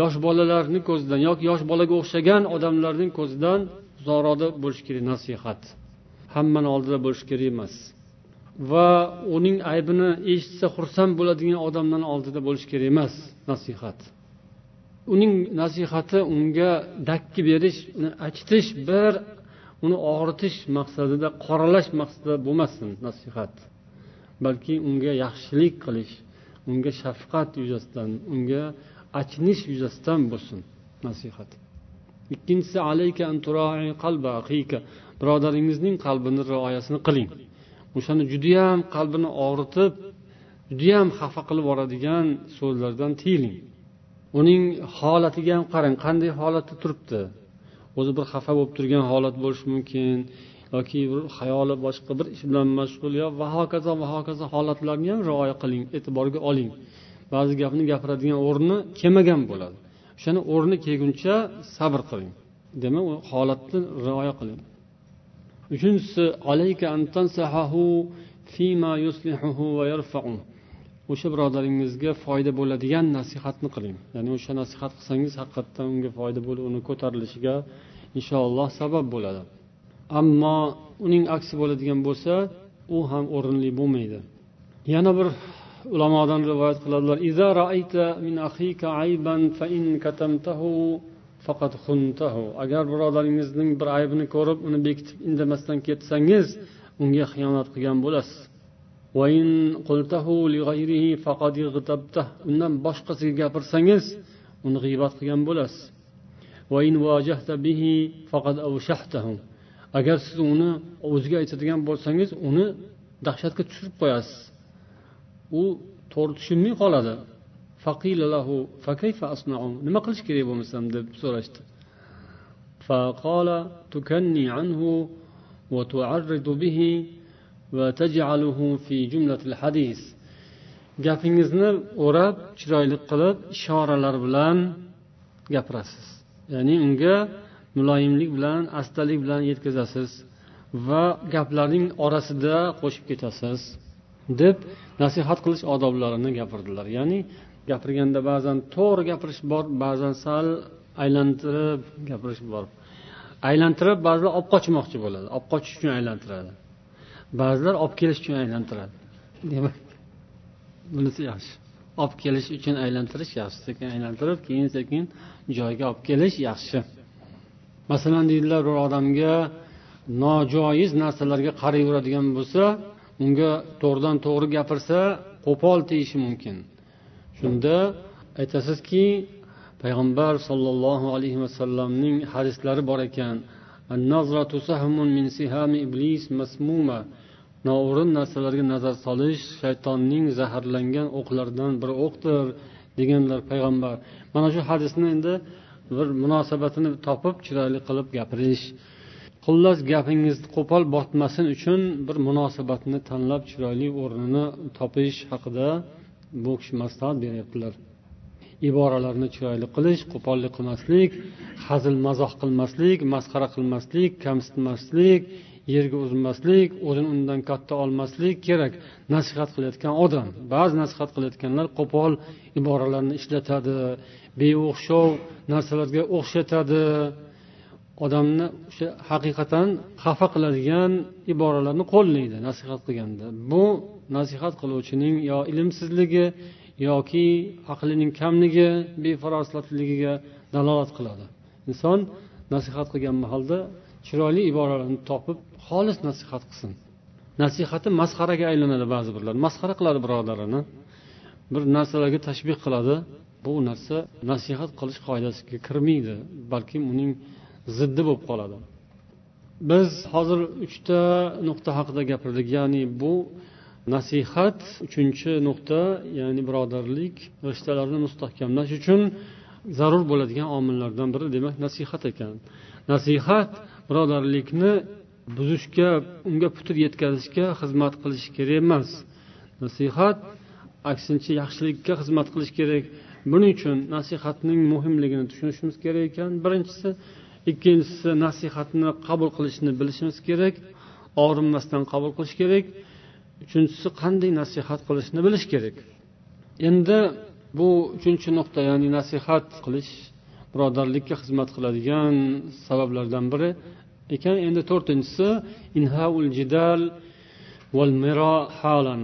yosh bolalarni ko'zidan yoki yosh bolaga o'xshagan odamlarning ko'zidan uzoqroqda bo'lishi kerak nasihat hammani oldida bo'lishi kerak emas va uning aybini eshitsa xursand bo'ladigan odamlarni oldida bo'lishi kerak emas nasihat Uning nasihati unga dakki berish uni achitish bir uni og'ritish maqsadida qoralash maqsadida bo'lmasin nasihat. Balki unga yaxshilik qilish unga shafqat yuzasidan unga achinish yuzasidan bo'lsin nasihat. Ikkinchisi birodaringizning qalbini rioyasini qiling. O'shani judayam qalbini og'ritib judayam xafa qilib yuboradigan so'zlardan tiyiling uning holatiga ham qarang qanday holatda turibdi. O'zi bir xafa bo'lib turgan holat bo'lishi mumkin yoki bir xayoli boshqa bir ish bilan mashg'ul yo va hokazo va hokazo holatlarni ham rioya qiling e'tiborga oling. Ba'zi gapni gapiradigan o'rni kelmagan bo'ladi. O'shani o'rni kelguncha sabr qiling. Demak u holatni rioya qiling. Uchinchisi o'sha birodaringizga foyda bo'ladigan nasihatni qiling. Ya'ni o'sha nasihat qilsangiz haqiqatdan unga foyda bo'lib uni ko'tarilishiga inshaalloh sabab bo'ladi. Ammo uning aksi bo'ladigan bo'lsa u ham o'rinli bo'lmaydi. Yana bir ulamodan rivoyat qiladilar. Agar birodaringizning bir aybini ko'rib uni bekitib indamasdan ketsangiz unga xiyonat qilgan bo'lasiz. undan boshqasiga gapirsangiz uni g'iybat qilgan bo'lasiz agar siz uni o'ziga aytadigan bo'lsangiz uni dahshatga tushirib qo'yasiz u to'g'ri tushunmay qoladi nima qilish kerak bo'lmasam deb so'rashdi فقال تكني عنه وتعرض به gapingizni o'rab chiroyli qilib ishoralar bilan gapirasiz. Ya'ni unga muloyimlik bilan astalik bilan yetkazasiz va gaplarning orasida qo'shib ketasiz deb nasihat qilish odoblarini gapirdilar. Ya'ni gapirganda ba'zan to'g'ri gapirish bor ba'zan sal aylantirib gapirish bor. Aylantirib ba'zilar olib qochmoqchi bo'ladi. Olib qochish uchun aylantiradi. Ba'zilar olib kelish uchun aylantiradi. Demak bunisi yaxshi. Olib kelish uchun aylantirish yaxshi sekin aylantirib keyin sekin joyiga olib kelish yaxshi. Masalan deydilar bir odamga nojoiz narsalarga qarayveradigan bo'lsa unga to'g'ridan to'g'ri gapirsa qo'pol tegishi mumkin. Shunda aytasizki payg'ambar sollallohu alayhi vasallamning hadislari bor ekan النظرة سهم من سهام إبليس مسمومة noo'rin narsalarga nazar solish shaytonning zaharlangan o'qlaridan bir o'qdir deganlar payg'ambar. Mana shu hadisni endi bir munosabatini topib chiroyli qilib gapirish. Xullas gapingiz qo'pol botmasin uchun bir munosabatni tanlab chiroyli o'rnini topish haqida bu kishi maslahat beryaptilar. Iboralarni chiroyli qilish qo'pollik qilmaslik hazil mazoh qilmaslik masxara qilmaslik kamsitmaslik yerga uzmaslik o'zini undan katta olmaslik kerak. Nasihat qilayotgan odam. Ba'zi nasihat qilayotganlar qo'pol iboralarni ishlatadi beo'xshov narsalarga o'xshatadi. Odamni o'sha haqiqatdan xafa qiladigan iboralarni qo'llaydi nasihat qilganda. Bu nasihat qiluvchining yo ilmsizligi yoki aqlining kamligi befarosatligiga dalolat qiladi. Inson nasihat qilgan mahalda chiroyli iboralarni topib xolis nasihat qilsin. Nasihati masxaraga aylanadi ba'zi birlar. Masxara qiladi birodarini. Bir narsalarga tashbih qiladi. Bu narsa nasihat qilish qoidasiga kirmaydi balkim uning ziddi bo'lib qoladi. Biz hozir uchta nuqta haqida gapirdik ya'ni bu nasihat uchinchi nuqta ya'ni birodarlik rishtalarini mustahkamlash uchun zarur bo'ladigan omillardan biri demak nasihat ekan. Nasihat birodarlikni buzishga unga putur yetkazishga xizmat qilishi kerak emas. Nasihat aksincha yaxshilikka xizmat qilishi kerak. Buning uchun nasihatning muhimligini tushunishimiz kerak ekan. Birinchisi ikkinchisi nasihatni qabul qilishni bilishimiz kerak. Og'rinmasdan qabul qilish kerak. Uchinchisi qanday nasihat qilishni bilish kerak. Endi bu uchinchi nuqta ya'ni nasihat qilish birodarlikka xizmat qiladigan sabablardan biri ekan. Endi to'rtinchisi inhaul jidal val miro halan.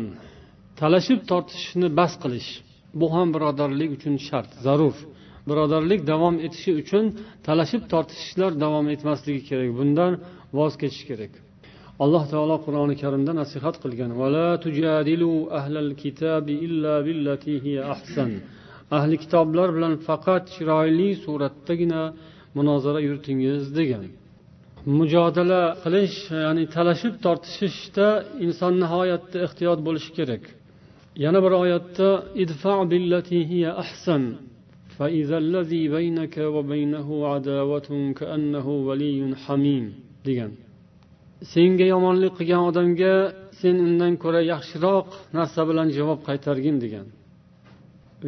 Talashib tortishishni bas qilish. Bu ham birodarlik uchun shart zarur. Birodarlik davom etishi uchun talashib tortishishlar davom etmasligi kerak. Bundan voz kechish kerak. alloh taolo qur'oni karimda nasihat qilgan ahli kitoblar bilan faqat chiroyli suratdagina munozara yuritingiz degan mujodala qilish ya'ni talashib tortishishda inson nihoyatda ehtiyot bo'lishi kerak yana bir oyatda idfa billati hiya ahsan فإذا الذي بينك وبينه عداوة كأنه ولي حميم degan Senga yomonlik qilgan odamga sen undan ko'ra yaxshiroq narsa bilan javob qaytargin degan.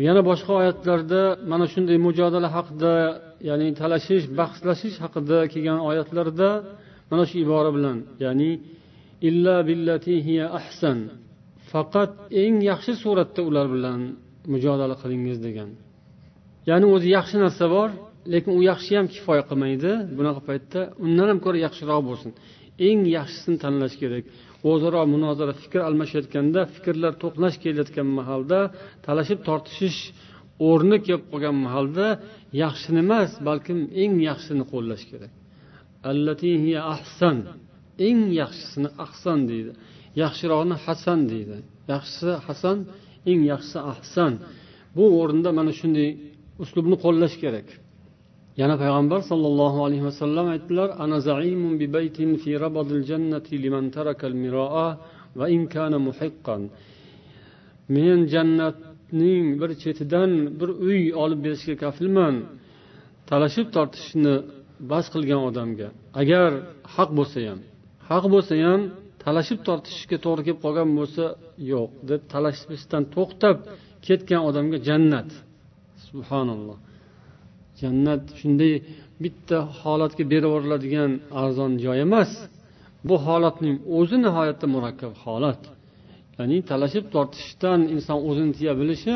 Yana boshqa oyatlarda mana shunday mujodala haqida ya'ni talashish bahslashish haqida kelgan oyatlarda mana shu ibora bilan ya'ni illa billati hiya ahsan faqat eng yaxshi suratda ular bilan mujodala qilingiz degan. Ya'ni o'zi yaxshi narsa bor lekin u yaxshi ham kifoya qilmaydi. Bunaqa paytda undan ham ko'ra yaxshiroq bo'lsin. Eng yaxshisini tanlash kerak. O'zaro munozara fikr almashayotganda fikrlar to'qnash kelayotgan mahalda talashib tortishish o'rni kelib qolgan mahalda yaxshini emas balkim eng yaxshisini qo'llash kerak. Ahsan eng yaxshisini ahsan deydi. Yaxshirog'ini hasan deydi. Yaxshisi hasan eng yaxshisi ahsan. Bu o'rinda mana shunday uslubni qo'llash kerak. Yana payg'ambar sollallohu alayhi vasallam aytdilar ana zaimun bi baytin fi rabadil jannati liman tarakal miroa va in kana muhiqqan. Men jannatning bir chetidan bir uy olib berishga kafilman. Talashib tortishni bas qilgan odamga. Agar haq bo'lsa ham haq bo'lsa ham talashib tortishishga to'g'ri kelib qolgan bo'lsa yo'q deb talashishdan to'xtab ketgan odamga jannat. Subhanalloh. Jannat shunday bitta holatga berib yuboriladigan arzon joy emas. Bu holatning o'zi nihoyatda murakkab holat. Ya'ni talashib tortishishdan inson o'zini tiya bilishi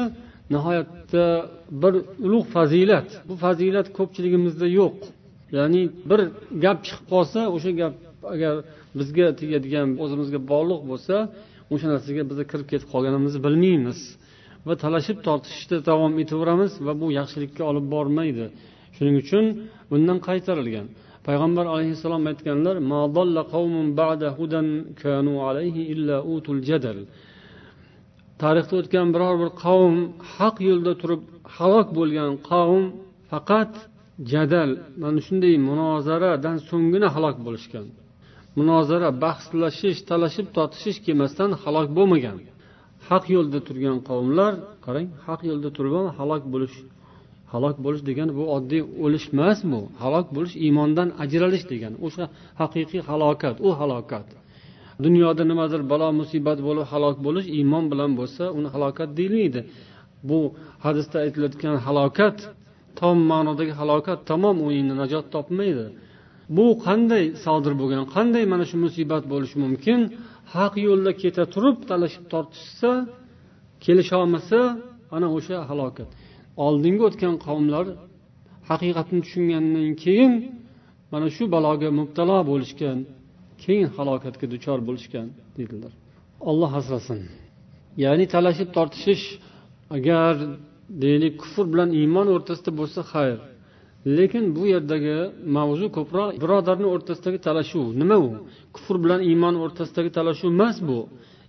nihoyatda bir ulug' fazilat. Bu fazilat ko'pchiligimizda yo'q. Ya'ni bir gap chiqib qolsa o'sha gap agar bizga tegadigan o'zimizga bog'liq bo'lsa o'sha narsaga biza kirib ketib qolganimizni bilmaymiz. Va talashib tortishishda davom etaveramiz va bu yaxshilikka olib bormaydi. Shuning uchun bundan qaytarilgan. Payg'ambar alayhissalom aytganlar tarixda o'tgan biror bir qavm haq yo'lda turib halok bo'lgan qavm faqat jadal mana shunday munozaradan so'nggina halok bo'lishgan. Munozara bahslashish talashib tortishish kelmasdan halok bo'lmagan. Haq yo'lda turgan qavmlar qarang haq yo'lda turib ham halok bo'lish halok bo'lish degani bu oddiy o'lish emas bu halok bo'lish iymondan ajralish degani o'sha haqiqiy halokat u halokat. Dunyoda nimadir balo musibat bo'lib halok bo'lish iymon bilan bo'lsa uni halokat deyilmaydi. Bu hadisda aytilayotgan halokat tom ma'nodagi halokat tamom u endi najot topmaydi. Bu qanday sodir bo'lgan qanday mana shu musibat bo'lishi mumkin? Haq yo'lda keta turib talashib tortishsa kelisholmasa ana o'sha halokat. Oldingi o'tgan qavmlar haqiqatni tushungandan keyin mana shu baloga mubtalo bo'lishgan keyin halokatga duchor bo'lishgan dedilar. Olloh asrasin. Ya'ni talashib tortishish agar deylik kufr bilan iymon o'rtasida bo'lsa xayr. Lekin bu yerdagi mavzu ko'proq birodarni o'rtasidagi talashuv. Nima u kufr bilan iymon o'rtasidagi talashuv emas bu.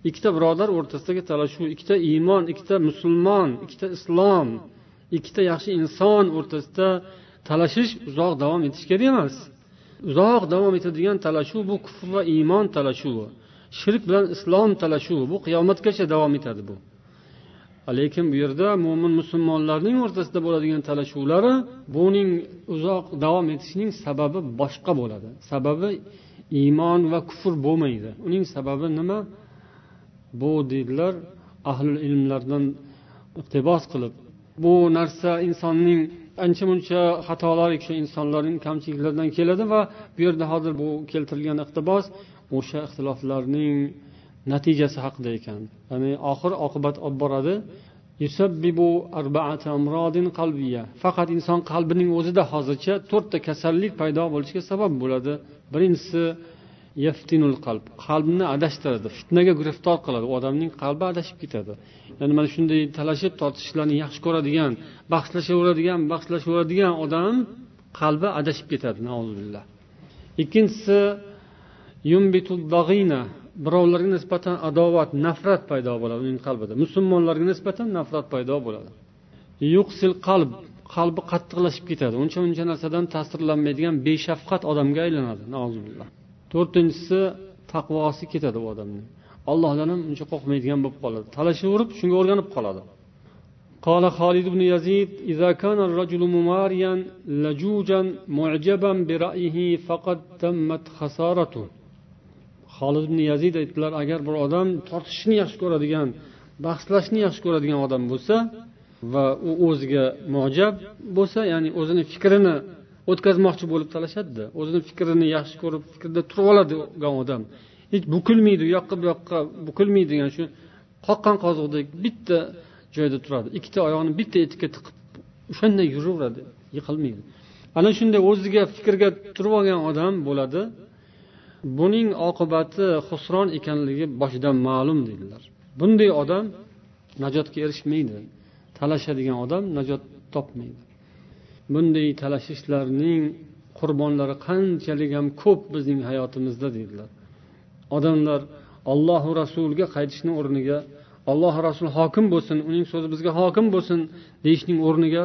Ikkita birodar o'rtasidagi talashuv ikkita iymon ikkita musulmon ikkita islom ikkita yaxshi inson o'rtasida talashish uzoq davom etishi kerak emas. Uzoq davom etadigan talashuv bu kufr va iymon talashuvi. Shirk bilan islom talashuvi bu qiyomatgacha davom etadi bu. Lekin bu yerda mo'min musulmonlarning o'rtasida bo'ladigan talashuvlari buning uzoq davom etishining sababi boshqa bo'ladi. Sababi iymon va kufr bo'lmaydi. Uning sababi nima? Bu deydilar ahli ilmlardan iqtibos qilib. Bu narsa insonning ancha muncha xatolari kishi insonlarning kamchiliklaridan keladi va bu yerda hozir bu keltirilgan iqtibos o'sha ixtiloflarning natijasi haqida ekan. Ya'ni oxir oqibat olib boradi. Faqat inson qalbining o'zida hozircha to'rtta kasallik paydo bo'lishiga sabab bo'ladi. Birinchisi yaftinul qalb. Qalbni adashtiradi fitnaga giriftor qiladi. U odamning qalbi adashib ketadi. Ya'ni mana shunday talashib tortishishlarni yaxshi ko'radigan bahslashaveradigan bahslashaveradigan odam qalbi adashib ketadi ikkinchisi birovlarga nisbatan adovat nafrat paydo bo'ladi uning qalbida musulmonlarga nisbatan nafrat paydo bo'ladi yuqsil qalb qalbi qattiqlashib ketadi uncha muncha narsadan ta'sirlanmaydigan beshafqat odamga aylanadi to'rtinchisi taqvosi ketadi u odamning ollohdan ham uncha qo'rqmaydigan bo'lib qoladi talashaverib shunga o'rganib qoladi قال خالد بن يزيد إذا كان الرجل مماريا لجوجا معجبا برأيه فقد تمت خسارته holid ibn yazid aytdilar agar bir odam tortishishni yaxshi ko'radigan bahslashni yaxshi ko'radigan odam bo'lsa va u o'ziga mojab bo'lsa ya'ni o'zini fikrini o'tkazmoqchi bo'lib talashadida o'zini fikrini yaxshi ko'rib fikrda turib oladigan odam. Hech bukilmaydi u yoqqa bu yoqqa bukilmaydigan shu qoqqan qoziqdek bitta joyda turadi ikkita oyog'ini bitta etikka tiqib o'shanday yuraveradi yiqilmaydi. Ana shunday o'ziga fikrga turib olgan odam bo'ladi buning oqibati husron ekanligi boshidan ma'lum dedilar bunday odam najotga erishmaydi. Talashadigan odam najot topmaydi. Bunday talashishlarning qurbonlari qanchalik ham ko'p bizning hayotimizda deydilar. Odamlar ollohu rasuliga qaytishni o'rniga alloh rasul hokim bo'lsin uning so'zi bizga hokim bo'lsin deyishning o'rniga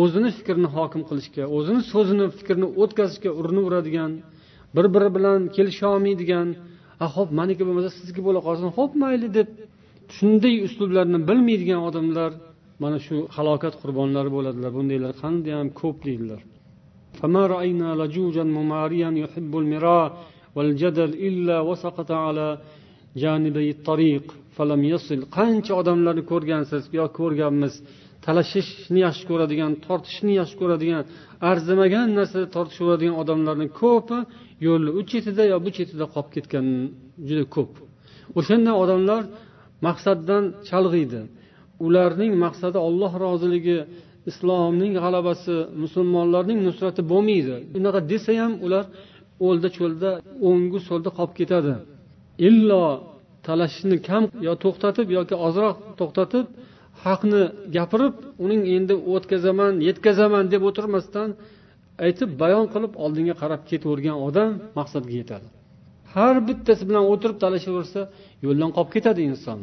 o'zini fikrini hokim qilishga o'zini so'zini fikrini o'tkazishga urinaveradigan bir biri bilan kelisholmaydigan a ho'p maniki bo'lmasa sizniki bo'la qolsin ho'p mayli deb shunday uslublarni bilmaydigan odamlar mana shu halokat qurbonlari bo'ladilar bundaylar qandayyam ko'p deydilar والجدل إلا وسقط على جانبي الطريق فلم يصل qancha odamlarni ko'rgansiz yo ko'rganmiz talashishni yaxshi ko'radigan tortishishni yaxshi ko'radigan arzimagan narsada tortishaveradigan odamlarni ko'pi yo'lni u chetida yo bu chetida qolib ketgan juda ko'p. O'shanday odamlar maqsaddan chalg'iydi. Ularning maqsadi olloh roziligi islomning g'alabasi musulmonlarning nusrati bo'lmaydi. Unaqa desa ham ular o'lda cho'lda o'ngu so'lda qolib ketadi. Illo talashishni kam yo to'xtatib yoki ozroq to'xtatib haqni gapirib uning endi o'tkazaman yetkazaman deb o'tirmasdan aytib bayon qilib oldinga qarab ketavergan odam maqsadga yetadi. Har bittasi bilan o'tirib talashaversa yo'ldan qolib ketadi inson.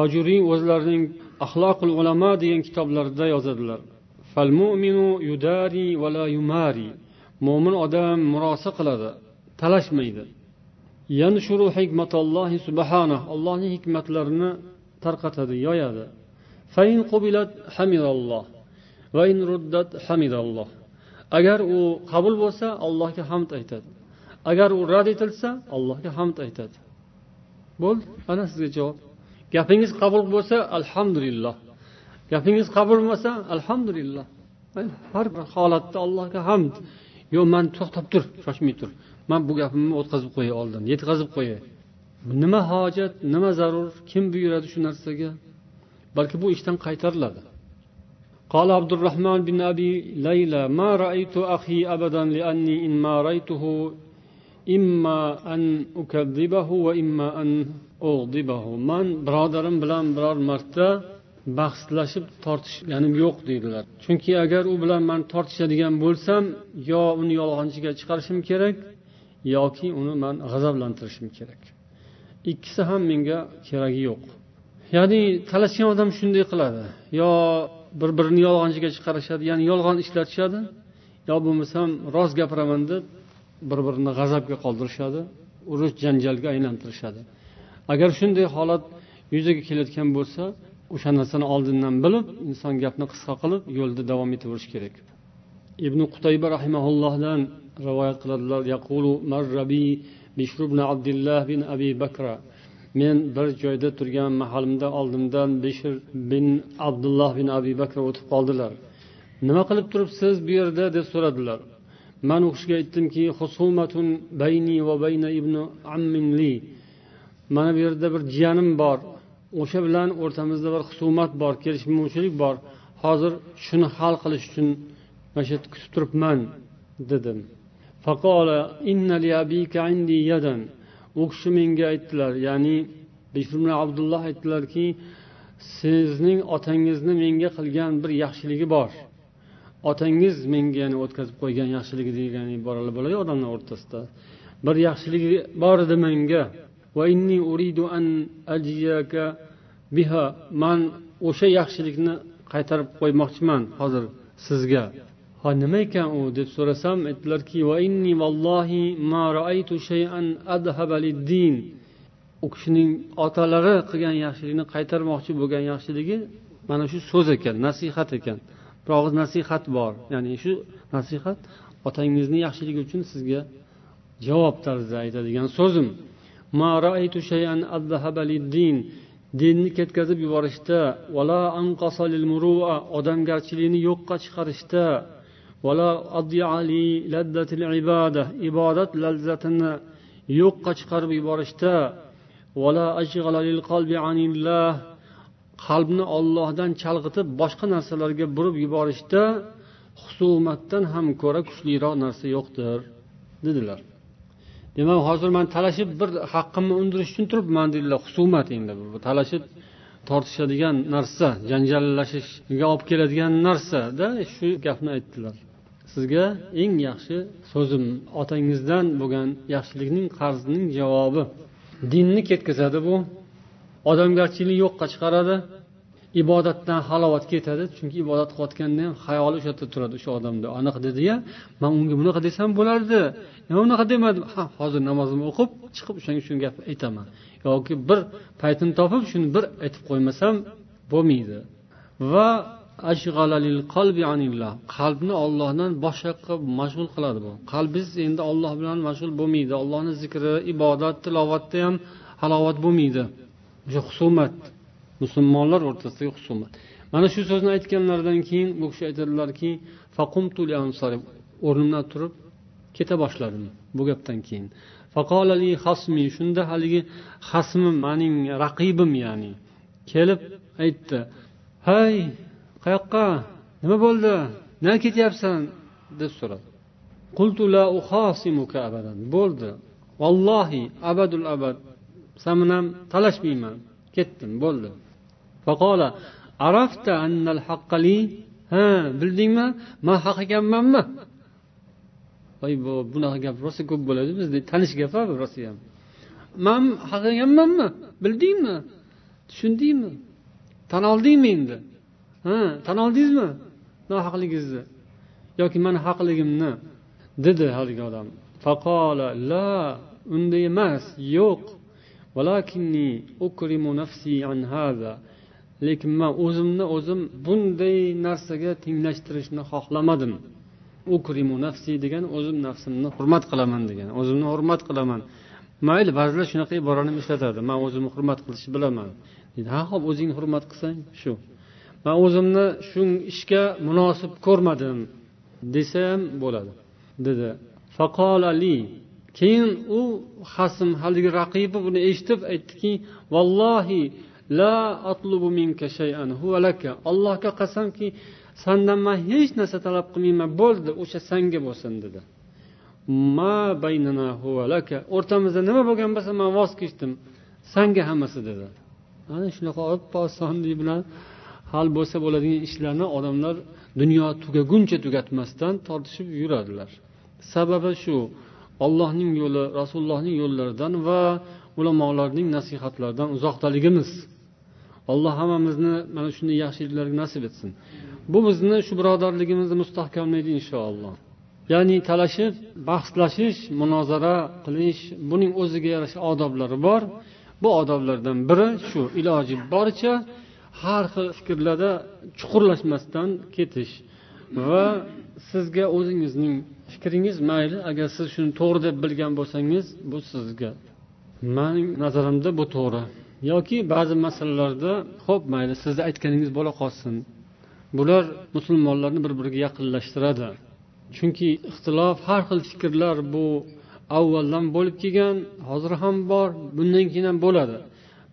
Ajuriy o'zlarining axloqul ulamo degan kitoblarida yozadilar. Mo'min odam murosa qiladi talashmaydi. Allohning hikmatlarini tarqatadi yoyadi. Va in ruddat hamidalloh. Agar u qabul bo'lsa allohga hamd aytadi. Agar u rad etilsa allohga hamd aytadi. Bo'ldi. Ana sizga javob. Gapingiz qabul bo'lsa alhamdulillah. Gapingiz qabul bo'lmasa alhamdulillah. Har bir holatda allohga hamd. Yo'q man to'xtab tur shoshmay tur. Man bu gapimni o'tkazib qo'yay oldin yetkazib qo'yay nima hojat nima zarur kim buyuradi shu narsaga? Balki bu ishdan qaytariladi. قال عبد الرحمن بن أبي ليلى ما رأيت أخي أبدا لأني إن ما رأيته إما أن أكذبه وإما أن أغضبه من برادرم بلان برار مرتا bahslashib tortishganim yo'q deydilar chunki agar u bilan man tortishadigan bo'lsam yo uni yolg'onchiga chiqarishim kerak yoki uni man g'azablantirishim kerak ikkisi ham menga keragi yo'q ya'ni talashgan odam shunday qiladi yo bir birini yolg'onchiga chiqarishadi ya'ni yolg'on ishlatishadi. Yo bo'lmasam rost gapiraman deb bir birini g'azabga qoldirishadi urush janjalga aylantirishadi. Agar shunday holat yuzaga kelayotgan bo'lsa o'sha narsani oldindan bilib inson gapni qisqa qilib yo'lda davom etaverish kerak. Ibn qutayba rahimaullohdan rivoyat qiladilar yaqulu marrabi bishr ibn abdullah bin abi bakra men bir joyda turgan mahalimda oldimdan bishr bin abdulloh bin abi bakr o'tib qoldilar. Nima qilib turibsiz bu yerda? deb so'radilar. Man u kishiga aytdimki husumatun bayni va bayna ibn ammin li. Mana bu yerda bir jiyanim bor. O'sha bilan o'rtamizda bir husumat bor kelishmovchilik bor. Hozir shuni hal qilish uchun mana shu yerda kutib turibman dedim. U kishi menga aytdilar ya'ni abdulloh aytdilarki sizning otangizni menga qilgan bir yaxshiligi bor. Otangiz menga ya'ni o'tkazib qo'ygan yaxshiligi degan iboralar bo'ladi odamlar o'rtasida. Bir yaxshiligi bor edi menga. Biha. Man o'sha yaxshilikni qaytarib qo'ymoqchiman hozir sizga. ha nima ekan u deb so'rasam aytdilarki u kishining otalari qilgan yaxshilikni qaytarmoqchi bo'lgan yaxshiligi mana shu so'z ekan nasihat ekan. Bir og'iz nasihat bor. Ya'ni shu nasihat otangizni yaxshiligi uchun sizga javob tarzida aytadigan so'zim. Dinni ketkazib yuborishda odamgarchilikni yo'qqa chiqarishda ibodat lazzatini yo'qqa chiqarib yuborishda qalbni ollohdan chalg'itib boshqa narsalarga burib yuborishda husumatdan ham ko'ra kuchliroq narsa yo'qdir dedilar. Demak hozir man talashib bir haqqimni undirish uchun turibman dedilar. Husumat endi bu talashib tortishadigan narsa janjallashishga olib keladigan narsada shu gapni aytdilar. Sizga eng yaxshi so'zim. Otangizdan bo'lgan yaxshilikning qarzining javobi. Dinni ketkazadi bu. Odamgarchilikni yo'qqa chiqaradi. Ibodatdan halovat ketadi. Chunki ibodat qilayotganda ham xayoli o'sha yerda turadi o'sha odamda. Anaqa dediya man unga bunaqa desam bo'lardi. Nima unaqa demadim ha hozir namozimni o'qib chiqib o'shanga shu gapni aytaman. Yoki bir paytini topib shuni bir aytib qo'ymasam bo'lmaydi. Va qalbni ollohdan boshqa yoqqa mashg'ul qiladi bu. Qalbingiz endi olloh bilan mashg'ul bo'lmaydi. Ollohni zikri ibodat tilovatda ham halovat bo'lmaydi. O'sha husumat. Musulmonlar o'rtasidagi husumat. Mana shu so'zni aytganlaridan keyin bu kishi aytadilarki o'rnimdan turib keta boshladim bu gapdan keyin. Shunda haligi xasmim mening raqibim ya'ni. Kelib aytdi hay qayoqqa? Nima bo'ldi? Nima ketyapsan? deb so'radi. Bo'ldi. Vallohi abadul abad. San bilan talashmayman. Ketdim. Bo'ldi. Faqola arafta annal haqqali ha bildingmi? Man haq ekanmanmi? Voy bu bunaqa gap rosa ko'p bo'ladi bizda tanish gap bu rosayam man haq ekanmanmi? Bildingmi? Tushundingmi? Tan oldingmi endi? Ha tan oldingizmi? Nohaqligingizni. Yoki mani haqligimni dedi haligi odam. Faqola la unday emas yo'q. Lekin man o'zimni o'zim bunday narsaga tenglashtirishni xohlamadim. Ukrimu nafsi degan o'zim nafsimni hurmat qilaman degan o'zimni hurmat qilaman. Mayli ba'zilar shunaqa iborani ishlatadi. Man o'zimni hurmat qilishni bilaman. Deydi ha ho'p o'zingni hurmat qilsang shu. Man o'zimni shu ishga munosib ko'rmadim desa ham bo'ladi dedi. Faqolali keyin u hasm haligi raqibi buni eshitib aytdiki vallohi la atlubu minka shay'an huva laka. Allohga qasamki sandan man hech narsa talab qilmayman bo'ldi o'sha sanga bo'lsin dedi. Ma baynana huva laka. O'rtamizda nima bo'lgan bo'lsa man voz kechdim sanga hammasi dedi. Ana shunaqa oppo osonlik bilan hal bo'lsa bo'ladigan ishlarni odamlar dunyo tugaguncha tugatmasdan tortishib yuradilar. Sababi shu ollohning yo'li rasulullohning yo'llaridan va ulamolarning nasihatlaridan uzoqdaligimiz. Alloh hammamizni mana shunday yaxshiliklarga nasib etsin. Bu bizni shu birodarligimizni mustahkamlaydi inshaalloh. Ya'ni talashib bahslashish munozara qilish buning o'ziga yarasha odoblari bor. Bu odoblardan biri shu iloji boricha har xil fikrlarda chuqurlashmasdan ketish va sizga o'zingizning fikringiz mayli agar siz shuni to'g'ri deb bilgan bo'lsangiz bu sizga. Mening nazarimda bu to'g'ri. Yoki ba'zi masalalarda ho'p mayli sizni aytganingiz bo'la qolsin. Bular musulmonlarni bir biriga yaqinlashtiradi. Chunki ixtilof har xil fikrlar bu avvaldan bo'lib kelgan hozir ham bor bundan keyin ham bo'ladi.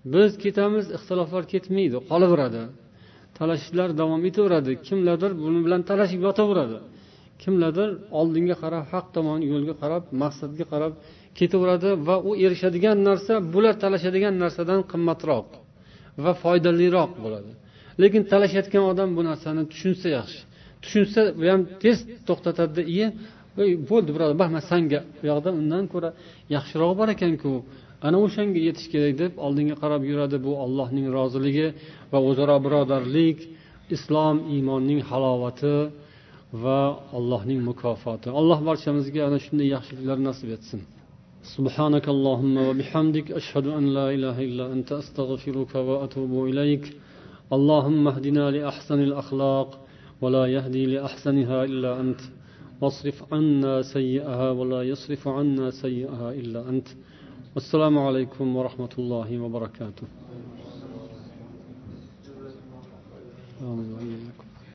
Biz ketamiz ixtiloflar ketmaydi qolaveradi. Talashishlar davom etaveradi. Kimlardir buni bilan talashib yotaveradi. Kimlardir oldinga qarab haq tomon yo'lga qarab maqsadga qarab ketaveradi va u erishadigan narsa bular talashadigan narsadan qimmatroq va foydaliroq bo'ladi. Lekin talashayotgan odam bu narsani tushunsa yaxshi. Tushunsa bu ham tez to'xtatadida iye bo'ldi birodar man sanga. Bu yoqda undan ko'ra yaxshiroq bor ekanku. ana o'shanga yetish kerak deb oldinga qarab yuradi bu allohning roziligi va o'zaro birodarlik islom iymonning halovati va allohning mukofoti alloh barchamizga ana shunday yaxshiliklar nasib etsin سبحانك اللهم وبحمدك أشهد أن لا إله إلا أنت أستغفرك وأتوب إليك اللهم اهدنا لأحسن الأخلاق ولا يهدي لأحسنها إلا أنت واصرف عنا سيئها ولا يصرف عنا سيئها إلا أنت assalomu alaykum va rahmatullohi va barakatuh.